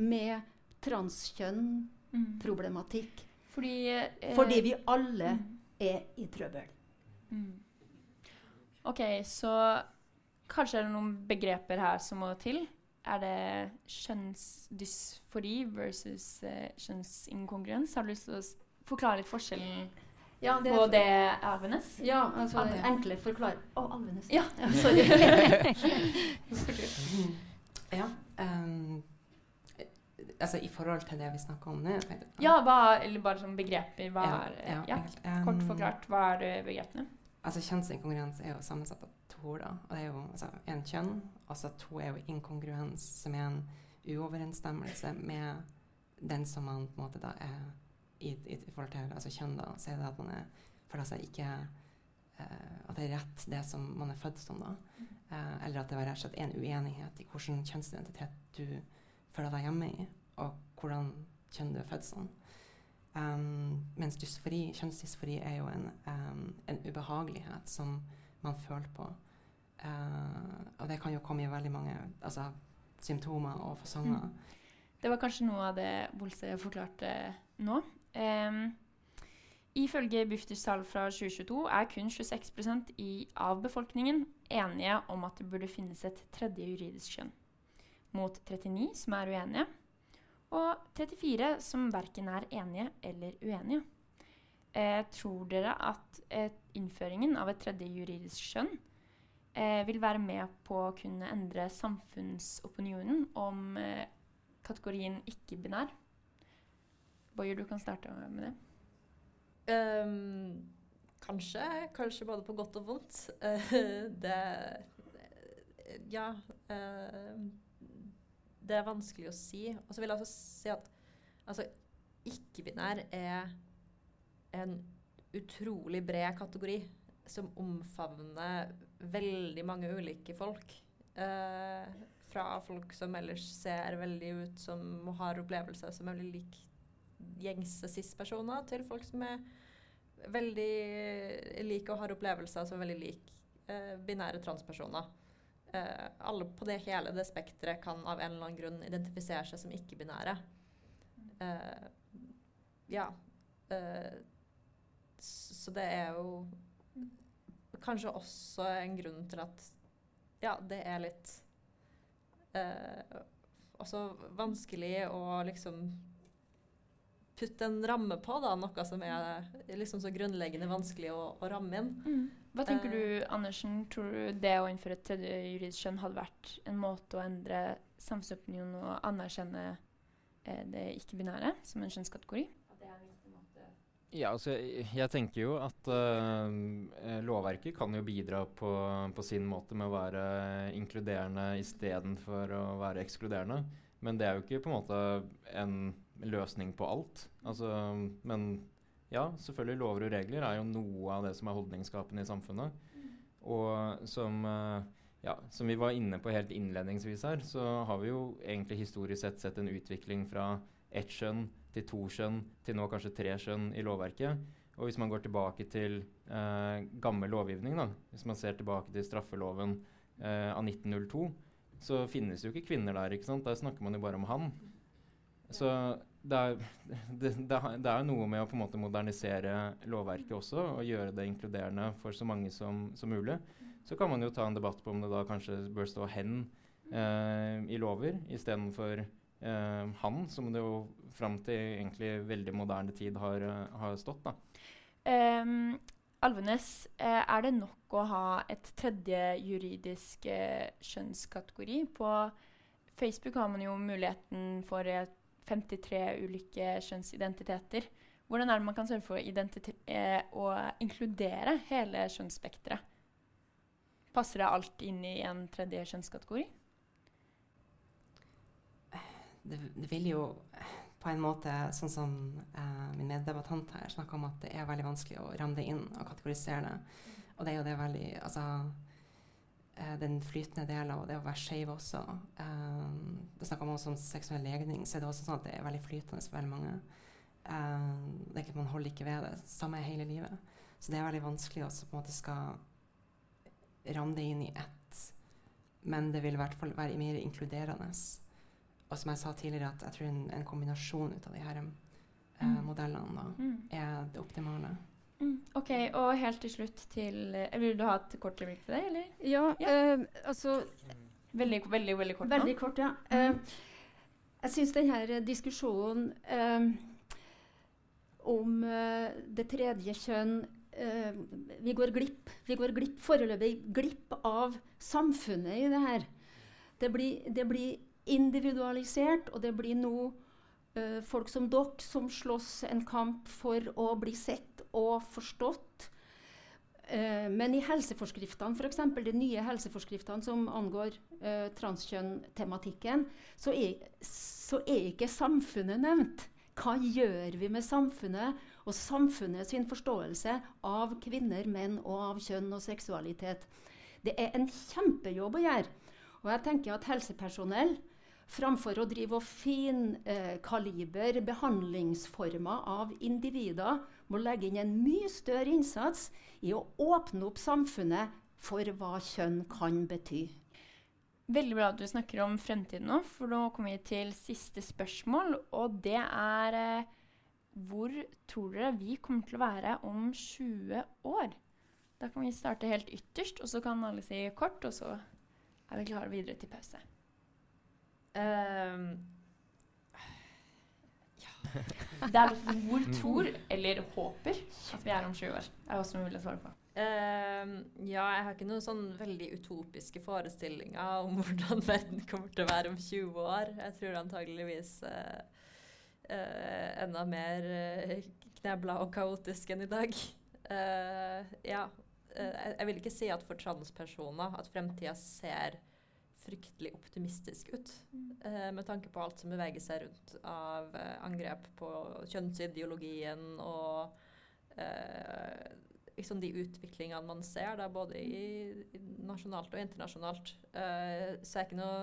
G: med transkjønn-problematikk.
C: Fordi, eh,
G: Fordi vi alle
C: mm,
G: er i trøbbel.
C: mm. OK, så kanskje er det noen begreper her som må til. Er det kjønnsdysfori versus eh, kjønnsinkongruens? Har du lyst til å forklare litt forskjellen
G: Ja, det,
C: på det, Alvenes.
G: ja altså
C: Anne.
G: enklere forklare Å, Alvenes.
C: Ja.
G: sorry.
E: Ja. um, Altså i forhold til det vi snakker om nå?
C: Ja, hva, eller bare sånn begreper. Hva er
E: ja,
C: ja,
E: ja Um,
C: Kort forklart, hva er det begrepene?
E: Altså Kjønnsinkongruens er jo sammensatt av to ord. da, og Det er jo altså, en kjønn, og så to er jo inkongruens, som er en uoverensstemmelse med den som man på en måte da er i, i, forhold til altså kjønn. da, Så er det at man er, føler seg ikke eh, At det er rett det som man er født som. da, eh, Eller at det rett og slett en uenighet i hvilken kjønnsidentitet du føler deg hjemme i, og hvordan kjønn du er født som. Um, mens dysfori, kjønnsdysfori er jo en, um, en ubehagelighet som man føler på. Uh, og det kan jo komme i veldig mange altså, symptomer og fasonger.
C: Det var kanskje noe av det Bolse forklarte nå. Em, ifølge Bufdirs tall fra 2022 er kun 26% i, av befolkningen enige om at det burde finnes et tredje juridisk kjønn, mot 39 som er uenige, og 34 som verken er enige eller uenige. Eh, tror dere at eh, innføringen av et tredje juridisk kjønn eh, vil være med på å kunne endre samfunnsopinionen om eh, kategorien ikke-binær? Boyer, du kan starte med det.
F: Um, kanskje. Kanskje både på godt og vondt. Det Ja. Uh, det er vanskelig å si. Og så vil jeg også si at altså, ikke-binær er en utrolig bred kategori som omfavner veldig mange ulike folk. Uh, fra folk som ellers ser veldig ut som og har opplevelser som er veldig lik gjengse cis-personer, til folk som er veldig like og har opplevelser som er veldig lik eh, binære transpersoner. Eh, alle på det hele det spekteret kan av en eller annen grunn identifisere seg som ikke-binære. Eh, ja. Eh, så det er jo kanskje også en grunn til at ja, det er litt eh, også vanskelig å liksom putte en ramme på, da, noe som er liksom så grunnleggende vanskelig å, å ramme inn.
C: Hva tenker
F: Eh.
C: du, Andersen? Tror du det å innføre et tredje juridisk kjønn hadde vært en måte å endre samfunnsopinionen og anerkjenne eh, det ikke-binære som en kjønnskategori?
D: Ja, altså, jeg, jeg tenker jo at uh, lovverket kan jo bidra på, på sin måte med å være inkluderende istedenfor å være ekskluderende. Men det er jo ikke på en måte en løsning på alt. Altså, men ja, selvfølgelig lover og regler er jo noe av det som er holdningsskapende i samfunnet. Og som, øh, ja, som vi var inne på helt innledningsvis her, så har vi jo egentlig historisk sett sett en utvikling fra ett kjønn til to kjønn, til nå kanskje tre kjønn i lovverket. Og hvis man går tilbake til eh, gammel lovgivning, da, hvis man ser tilbake til straffeloven eh, av 1902, så finnes jo ikke kvinner der. ikke sant? Der snakker man jo bare om han. Så det er, er noe med å på en måte modernisere lovverket også, og gjøre det inkluderende for så mange som, som mulig. Så kan man jo ta en debatt på om det da kanskje bør stå 'hen' eh, i lover istedenfor eh, 'han', som det jo fram til egentlig veldig moderne tid har, eh, har stått.
C: Um, Alvenes, eh, er det nok å ha et tredje juridisk eh, kjønnskategori? På Facebook har man jo muligheten for eh, 53 ulike kjønnsidentiteter. Hvordan er det man kan sørge for eh, å inkludere hele kjønnsspekteret? Passer det alt inn i en tredje kjønnskategori?
E: det, det vil jo på en måte, sånn som eh, min meddebattant her snakka om, at det er veldig vanskelig å ramme det inn og kategorisere det. Og det er jo det veldig Altså den flytende delen og det å være skeiv også. Eh, det snakker man også om seksuell legning, så er det også sånn at det er veldig flytende for veldig mange. Eh, det er ikke, man holder ikke ved det. Samme hele livet. Så det er veldig vanskelig også på en måte skal ramme det inn i ett. Men det vil i hvert fall være mer inkluderende. Og som jeg sa tidligere, at jeg tror en, en kombinasjon ut av de her eh,
C: Mm.
E: modellene da,
C: Mm.
E: er det optimale.
C: Mm. OK, og helt til slutt til eh, Vil du ha et kort replikk til det, eller?
G: Ja, eh, altså
C: Veldig, veldig, veldig kort
G: Veldig kort, ja. Eh, jeg syns denne diskusjonen eh, om det tredje kjønn eh, Vi går glipp, vi går glipp foreløpig glipp av samfunnet i det her. Det blir, det blir individualisert, og det blir nå eh, folk som dere, som slåss en kamp for å bli sett og forstått. Eh, men i helseforskriftene, f.eks. de nye helseforskriftene som angår eh, transkjønn-tematikken, så, så, er ikke samfunnet nevnt. Hva gjør vi med samfunnet og samfunnet sin forståelse av kvinner, menn og av kjønn og seksualitet? Det er en kjempejobb å gjøre. Og jeg tenker at helsepersonell Framfor å drive og finkaliber eh, behandlingsformer av individer, må legge inn en mye større innsats i å åpne opp samfunnet for hva kjønn kan bety.
C: Veldig bra at du snakker om fremtiden nå, for nå kommer vi til siste spørsmål. Og det er eh, hvor tror dere vi kommer til å være om 20 år? Da kan vi starte helt ytterst, og så kan alle si kort, og så er vi klare videre til pause. Um. Det er hvor tror eller håper at vi er om sju år. er også mulig å svare på.
F: Uh, ja, jeg har ikke noen sånn veldig utopiske forestillinger om hvordan verden kommer til å være om 20 år. Jeg tror antageligvis uh, uh, enda mer knebla og kaotisk enn i dag. ja. Jeg vil ikke si at for transpersoner at fremtida ser fryktelig optimistisk ut. Mm. Eh, med tanke på alt som beveger seg rundt av eh, angrep på kjønnsideologien og eh, liksom de utviklingene man ser, da, både i, i nasjonalt og internasjonalt. Uh, så jeg er ikke noe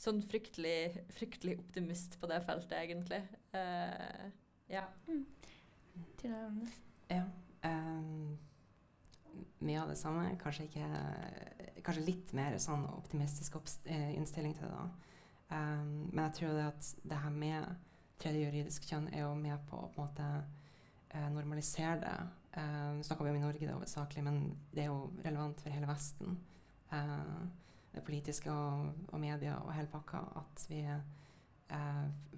F: sånn fryktelig, fryktelig optimist på det feltet, egentlig. Uh, ja. Mm.
C: Tina Agnes.
E: Ja. Um mye av det samme. Kanskje, ikke, kanskje litt mer sånn optimistisk eh, innstilling til det. da. Um, men jeg tror det at det her med tredje juridisk kjønn er jo med på å på en måte uh, normalisere det. Nå snakker vi om i Norge det hovedsakelig, men det er jo relevant for hele Vesten. Uh, det politiske og, og media og hele pakka. At vi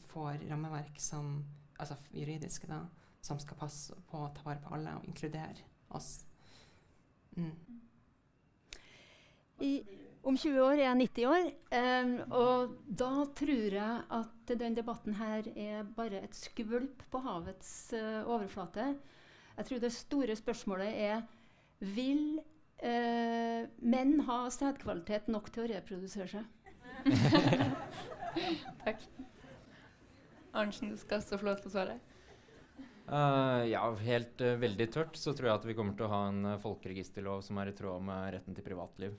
E: får rammeverk som, altså juridiske, da, som skal passe på å ta vare på alle og inkludere oss.
G: I, om 20 år er jeg 90 år, um, og da tror jeg at den debatten her er bare et skvulp på havets uh, overflate. Jeg tror det store spørsmålet er vil uh, menn ha sædkvalitet nok til å reprodusere seg?
C: Takk. Arntzen, du skal også få lov til å svare.
D: Uh, ja, helt uh, veldig tørt så tror jeg at vi kommer til å ha en uh, folkeregisterlov som er i tråd med retten til privatliv.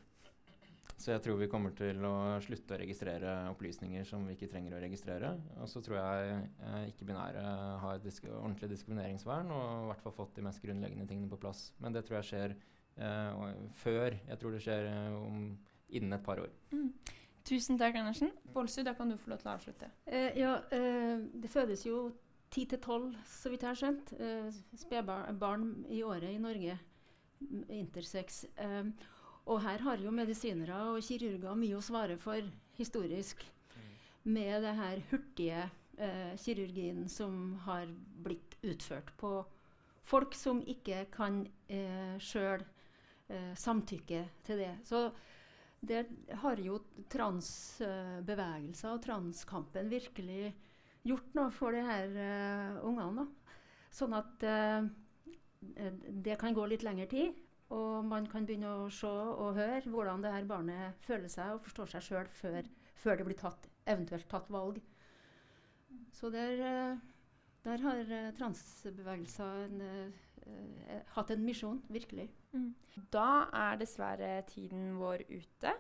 D: Så jeg tror vi kommer til å slutte å registrere opplysninger som vi ikke trenger å registrere. Og så tror jeg ikke-binære har disk ordentlig diskrimineringsvern og i hvert fall fått de mest grunnleggende tingene på plass. Men det tror jeg skjer før. Jeg tror det skjer om, innen et par år.
C: Mm. Tusen takk, Andersen. Bolsø, da kan du få lov til å avslutte.
G: ja, det fødes jo ti til tolv, så vidt jeg har skjønt, uh, spedbarn i året i Norge. Intersex. Um, og her har jo medisinere og kirurger mye å svare for historisk. Mm. Med det her hurtige uh, kirurgien som har blitt utført på folk som ikke kan uh, sjøl uh, samtykke til det. Så der har jo transbevegelser og transkampen virkelig gjort noe for de her uh, ungene. Sånn at uh, det kan gå litt lengre tid. Og man kan begynne å se og høre hvordan det her barnet føler seg og forstår seg sjøl før, før, det blir tatt, eventuelt tatt valg. Så der, uh, der har transbevegelser hatt en misjon, virkelig.
C: Mm. Da er dessverre tiden vår ute.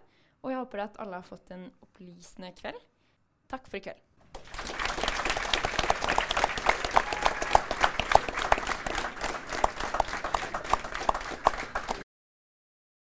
C: Og jeg håper at alle har fått en opplysende kveld. Takk for i kveld.